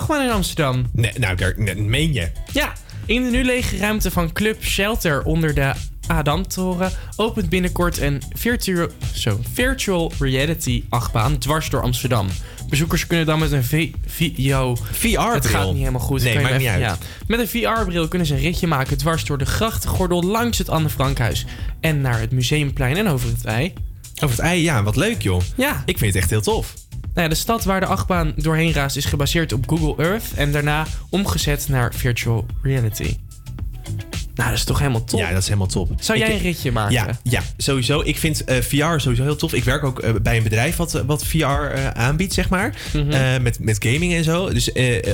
In Amsterdam. Nee, nou, daar nee, meen je. Ja, in de nu lege ruimte van Club Shelter onder de Adamtoren opent binnenkort een virtual, zo, virtual reality achtbaan dwars door Amsterdam. Bezoekers kunnen dan met een v, v, yo, VR-bril. Het gaat niet helemaal goed. Nee, maakt niet uit. Met een VR-bril kunnen ze een ritje maken dwars door de grachtengordel langs het Anne Frankhuis en naar het Museumplein en over het ei. Over het ei, ja, wat leuk joh. Ja. Ik vind het echt heel tof. Nou ja, de stad waar de achtbaan doorheen raast is gebaseerd op Google Earth en daarna omgezet naar virtual reality. Nou, dat is toch helemaal top. Ja, dat is helemaal top. Zou jij Ik- een ritje maken? Ja, ja sowieso. Ik vind eh, VR sowieso heel tof. Ik werk ook eh, bij een bedrijf wat, wat VR eh, aanbiedt, zeg maar. Mhm. Met, met gaming en zo. Dus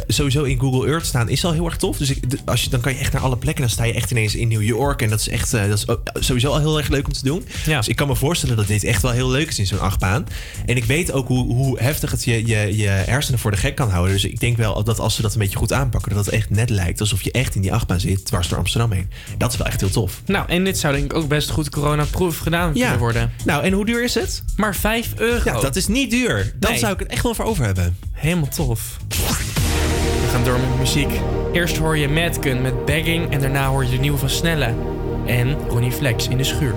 sowieso in Google Earth staan is al heel erg tof. Dus ik, als je, dan kan je echt naar alle plekken. Dan sta je echt ineens in New York. En dat is echt dat is sowieso al heel erg leuk om te doen. Dus ik kan me voorstellen dat dit echt wel heel leuk is in zo'n achtbaan. En ik weet ook hoe, hoe heftig het je, je, je hersenen voor de gek kan houden. Dus ik denk wel dat als ze dat een beetje goed aanpakken, dat het echt net lijkt alsof je echt in die achtbaan zit, dwars door Amsterdam heen. Dat is wel echt heel tof. Nou, en dit zou denk ik ook best goed coronaproof gedaan Ja. kunnen worden. Nou, en hoe duur is het? Maar 5 euro. Ja, dat is niet duur. Dan Nee. zou ik het echt wel voor over hebben. Helemaal tof. We gaan door met muziek. Eerst hoor je Madgun met Bagging en daarna hoor je de nieuwe van Snelle. En Ronnie Flex in de schuur.